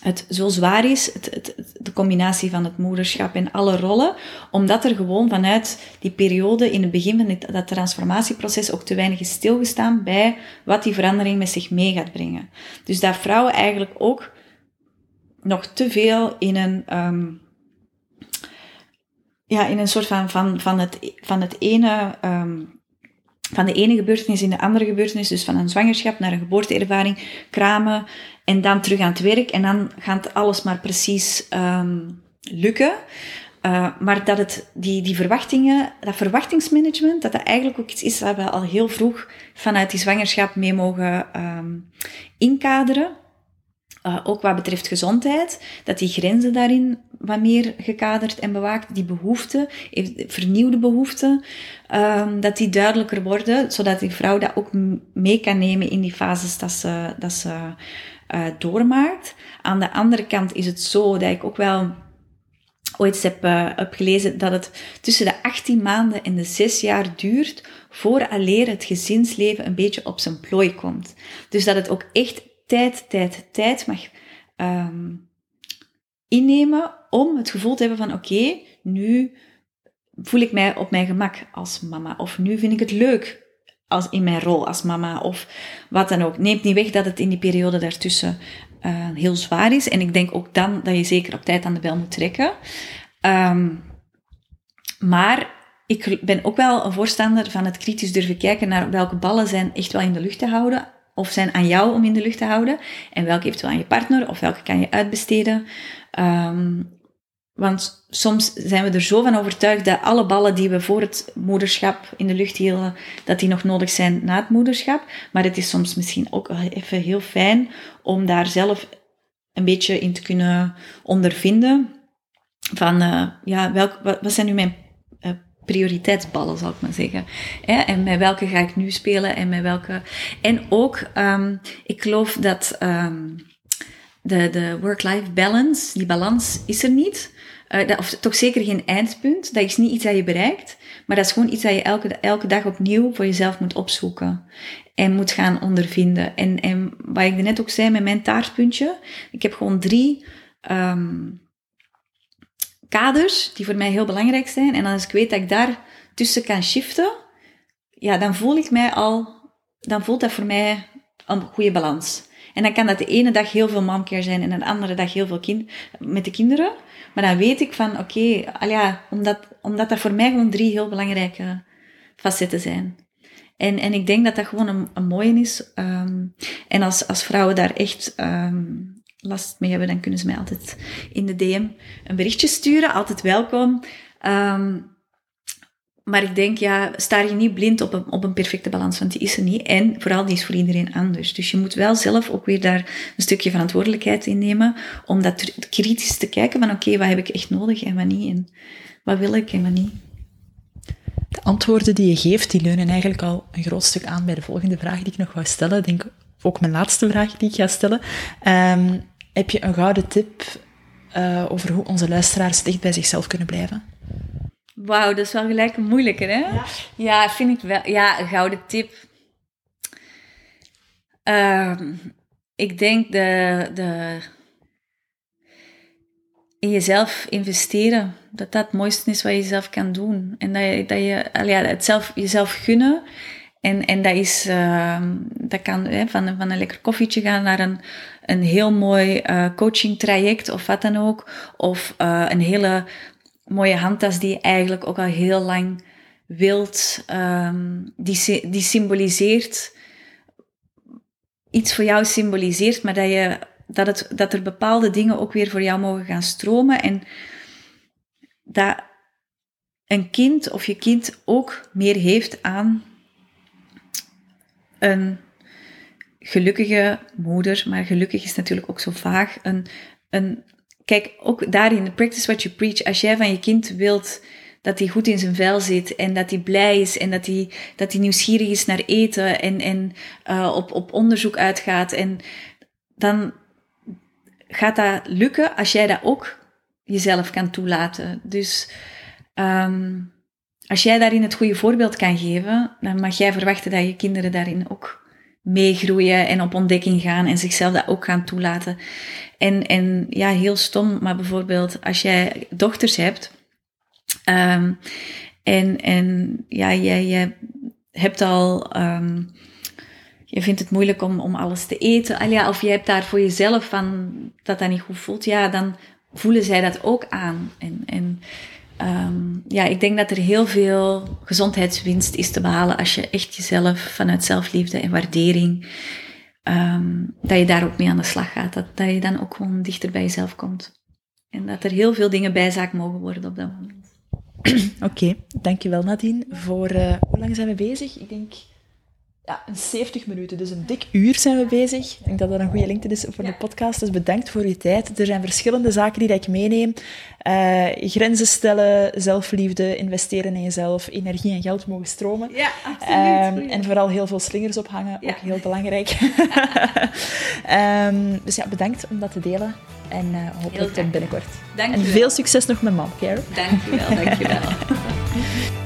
het zo zwaar is, het, het, de combinatie van het moederschap en alle rollen, omdat er gewoon vanuit die periode in het begin van dat transformatieproces ook te weinig is stilgestaan bij wat die verandering met zich mee gaat brengen. Dus dat vrouwen eigenlijk ook nog te veel in een, um, ja, in een soort van, van, van, het, van het ene, um, van de ene gebeurtenis in de andere gebeurtenis, dus van een zwangerschap naar een geboorteervaring, kramen en dan terug aan het werk en dan gaat alles maar precies um, lukken. Uh, maar dat het, die, die verwachtingen, dat verwachtingsmanagement, dat dat eigenlijk ook iets is dat we al heel vroeg vanuit die zwangerschap mee mogen inkaderen. Uh, ook wat betreft gezondheid, dat die grenzen daarin wat meer gekaderd en bewaakt, die behoeften, vernieuwde behoeften, um, dat die duidelijker worden, zodat die vrouw dat ook mee kan nemen in die fases dat ze, dat ze uh, doormaakt. Aan de andere kant is het zo dat ik ook wel ooit heb, heb gelezen dat het tussen de 18 maanden en de 6 jaar duurt voor alleen het gezinsleven een beetje op zijn plooi komt. Dus dat het ook echt tijd, tijd, tijd mag um, innemen om het gevoel te hebben van oké, nu voel ik mij op mijn gemak als mama. Of nu vind ik het leuk als in mijn rol als mama. Of wat dan ook. Neemt niet weg dat het in die periode daartussen uh, heel zwaar is. En ik denk ook dan dat je zeker op tijd aan de bel moet trekken. Um, maar ik ben ook wel een voorstander van het kritisch durven kijken naar welke ballen zijn echt wel in de lucht te houden of zijn aan jou om in de lucht te houden en welke eventueel aan je partner of welke kan je uitbesteden. Um, want soms zijn we er zo van overtuigd dat alle ballen die we voor het moederschap in de lucht hielden, dat die nog nodig zijn na het moederschap. Maar het is soms misschien ook even heel fijn om daar zelf een beetje in te kunnen ondervinden. van uh, ja, welk, wat, wat, zijn nu mijn prioriteitsballen, zal ik maar zeggen. En met welke ga ik nu spelen en met welke. En ook, um, ik geloof dat um, de, de work-life balance, die balans is er niet. Uh, dat, of toch zeker geen eindpunt. Dat is niet iets dat je bereikt. Maar dat is gewoon iets dat je elke, elke dag opnieuw voor jezelf moet opzoeken. En moet gaan ondervinden. En, en wat ik net ook zei met mijn taartpuntje. Ik heb gewoon drie um, kaders die voor mij heel belangrijk zijn. En als ik weet dat ik daar tussen kan shiften, ja, dan voel ik mij al, dan voelt dat voor mij een goede balans. En dan kan dat de ene dag heel veel momcare zijn en de andere dag heel veel kind, met de kinderen. Maar dan weet ik van, oké, okay, omdat, omdat dat voor mij gewoon drie heel belangrijke facetten zijn. En, en ik denk dat dat gewoon een, een mooie is. Um, en als, als vrouwen daar echt um, last mee hebben, dan kunnen ze mij altijd in de DM een berichtje sturen. Altijd welkom. Um, maar ik denk, ja, sta je niet blind op een, op een perfecte balans, want die is er niet. En vooral, die is voor iedereen anders. Dus je moet wel zelf ook weer daar een stukje verantwoordelijkheid in nemen, om dat kritisch te kijken van, oké, wat heb ik echt nodig en wat niet? En wat wil ik en wat niet? De antwoorden die je geeft, die leunen eigenlijk al een groot stuk aan bij de volgende vraag die ik nog wou stellen. Ik denk ook mijn laatste vraag die ik ga stellen. Um, heb je een gouden tip uh, over hoe onze luisteraars dicht bij zichzelf kunnen blijven? Wauw, dat is wel gelijk een moeilijke, hè? Ja. ja, vind ik wel. Ja, een gouden tip. Uh, ik denk de, de in jezelf investeren, dat dat het mooiste is wat je zelf kan doen. En dat je, dat je ja, het zelf, jezelf gunnen. En, en dat is, uh, dat kan hè, van, van een lekker koffietje gaan naar een, een heel mooi uh, coaching traject of wat dan ook. Of uh, een hele mooie handtas die je eigenlijk ook al heel lang wilt. Um, die, die symboliseert, iets voor jou symboliseert, maar dat, je, dat, het, dat er bepaalde dingen ook weer voor jou mogen gaan stromen. En dat een kind of je kind ook meer heeft aan een gelukkige moeder, maar gelukkig is natuurlijk ook zo vaag, een, een kijk, ook daarin, practice what you preach. Als jij van je kind wilt dat hij goed in zijn vel zit en dat hij blij is en dat hij, dat hij nieuwsgierig is naar eten en, en uh, op, op onderzoek uitgaat, en dan gaat dat lukken als jij dat ook jezelf kan toelaten. Dus um, als jij daarin het goede voorbeeld kan geven, dan mag jij verwachten dat je kinderen daarin ook meegroeien en op ontdekking gaan en zichzelf dat ook gaan toelaten. En, en ja, heel stom, maar bijvoorbeeld als jij dochters hebt um, en, en ja, jij, jij hebt al, um, je vindt het moeilijk om, om alles te eten, al ja, of je hebt daar voor jezelf van dat dat niet goed voelt, ja, dan voelen zij dat ook aan. En, en um, ja, ik denk dat er heel veel gezondheidswinst is te behalen als je echt jezelf vanuit zelfliefde en waardering, um, dat je daar ook mee aan de slag gaat. Dat, dat je dan ook gewoon dichter bij jezelf komt. En dat er heel veel dingen bijzaak mogen worden op dat moment. Oké, dankjewel Nadine. Voor, uh, hoe lang zijn we bezig? Ik denk ja, 70 minuten, dus een dik uur zijn we bezig. Ik denk dat dat een goede lengte is voor de podcast. Dus bedankt voor je tijd. Er zijn verschillende zaken die ik meeneem. Uh, grenzen stellen, zelfliefde, investeren in jezelf, energie en geld mogen stromen. Ja, absoluut. Um, en vooral heel veel slingers ophangen, ja. ook heel belangrijk. um, *laughs* dus ja, bedankt om dat te delen. En uh, hopelijk tot binnenkort. Dank en veel succes nog met Mom Care. Dankjewel, dankjewel. *laughs*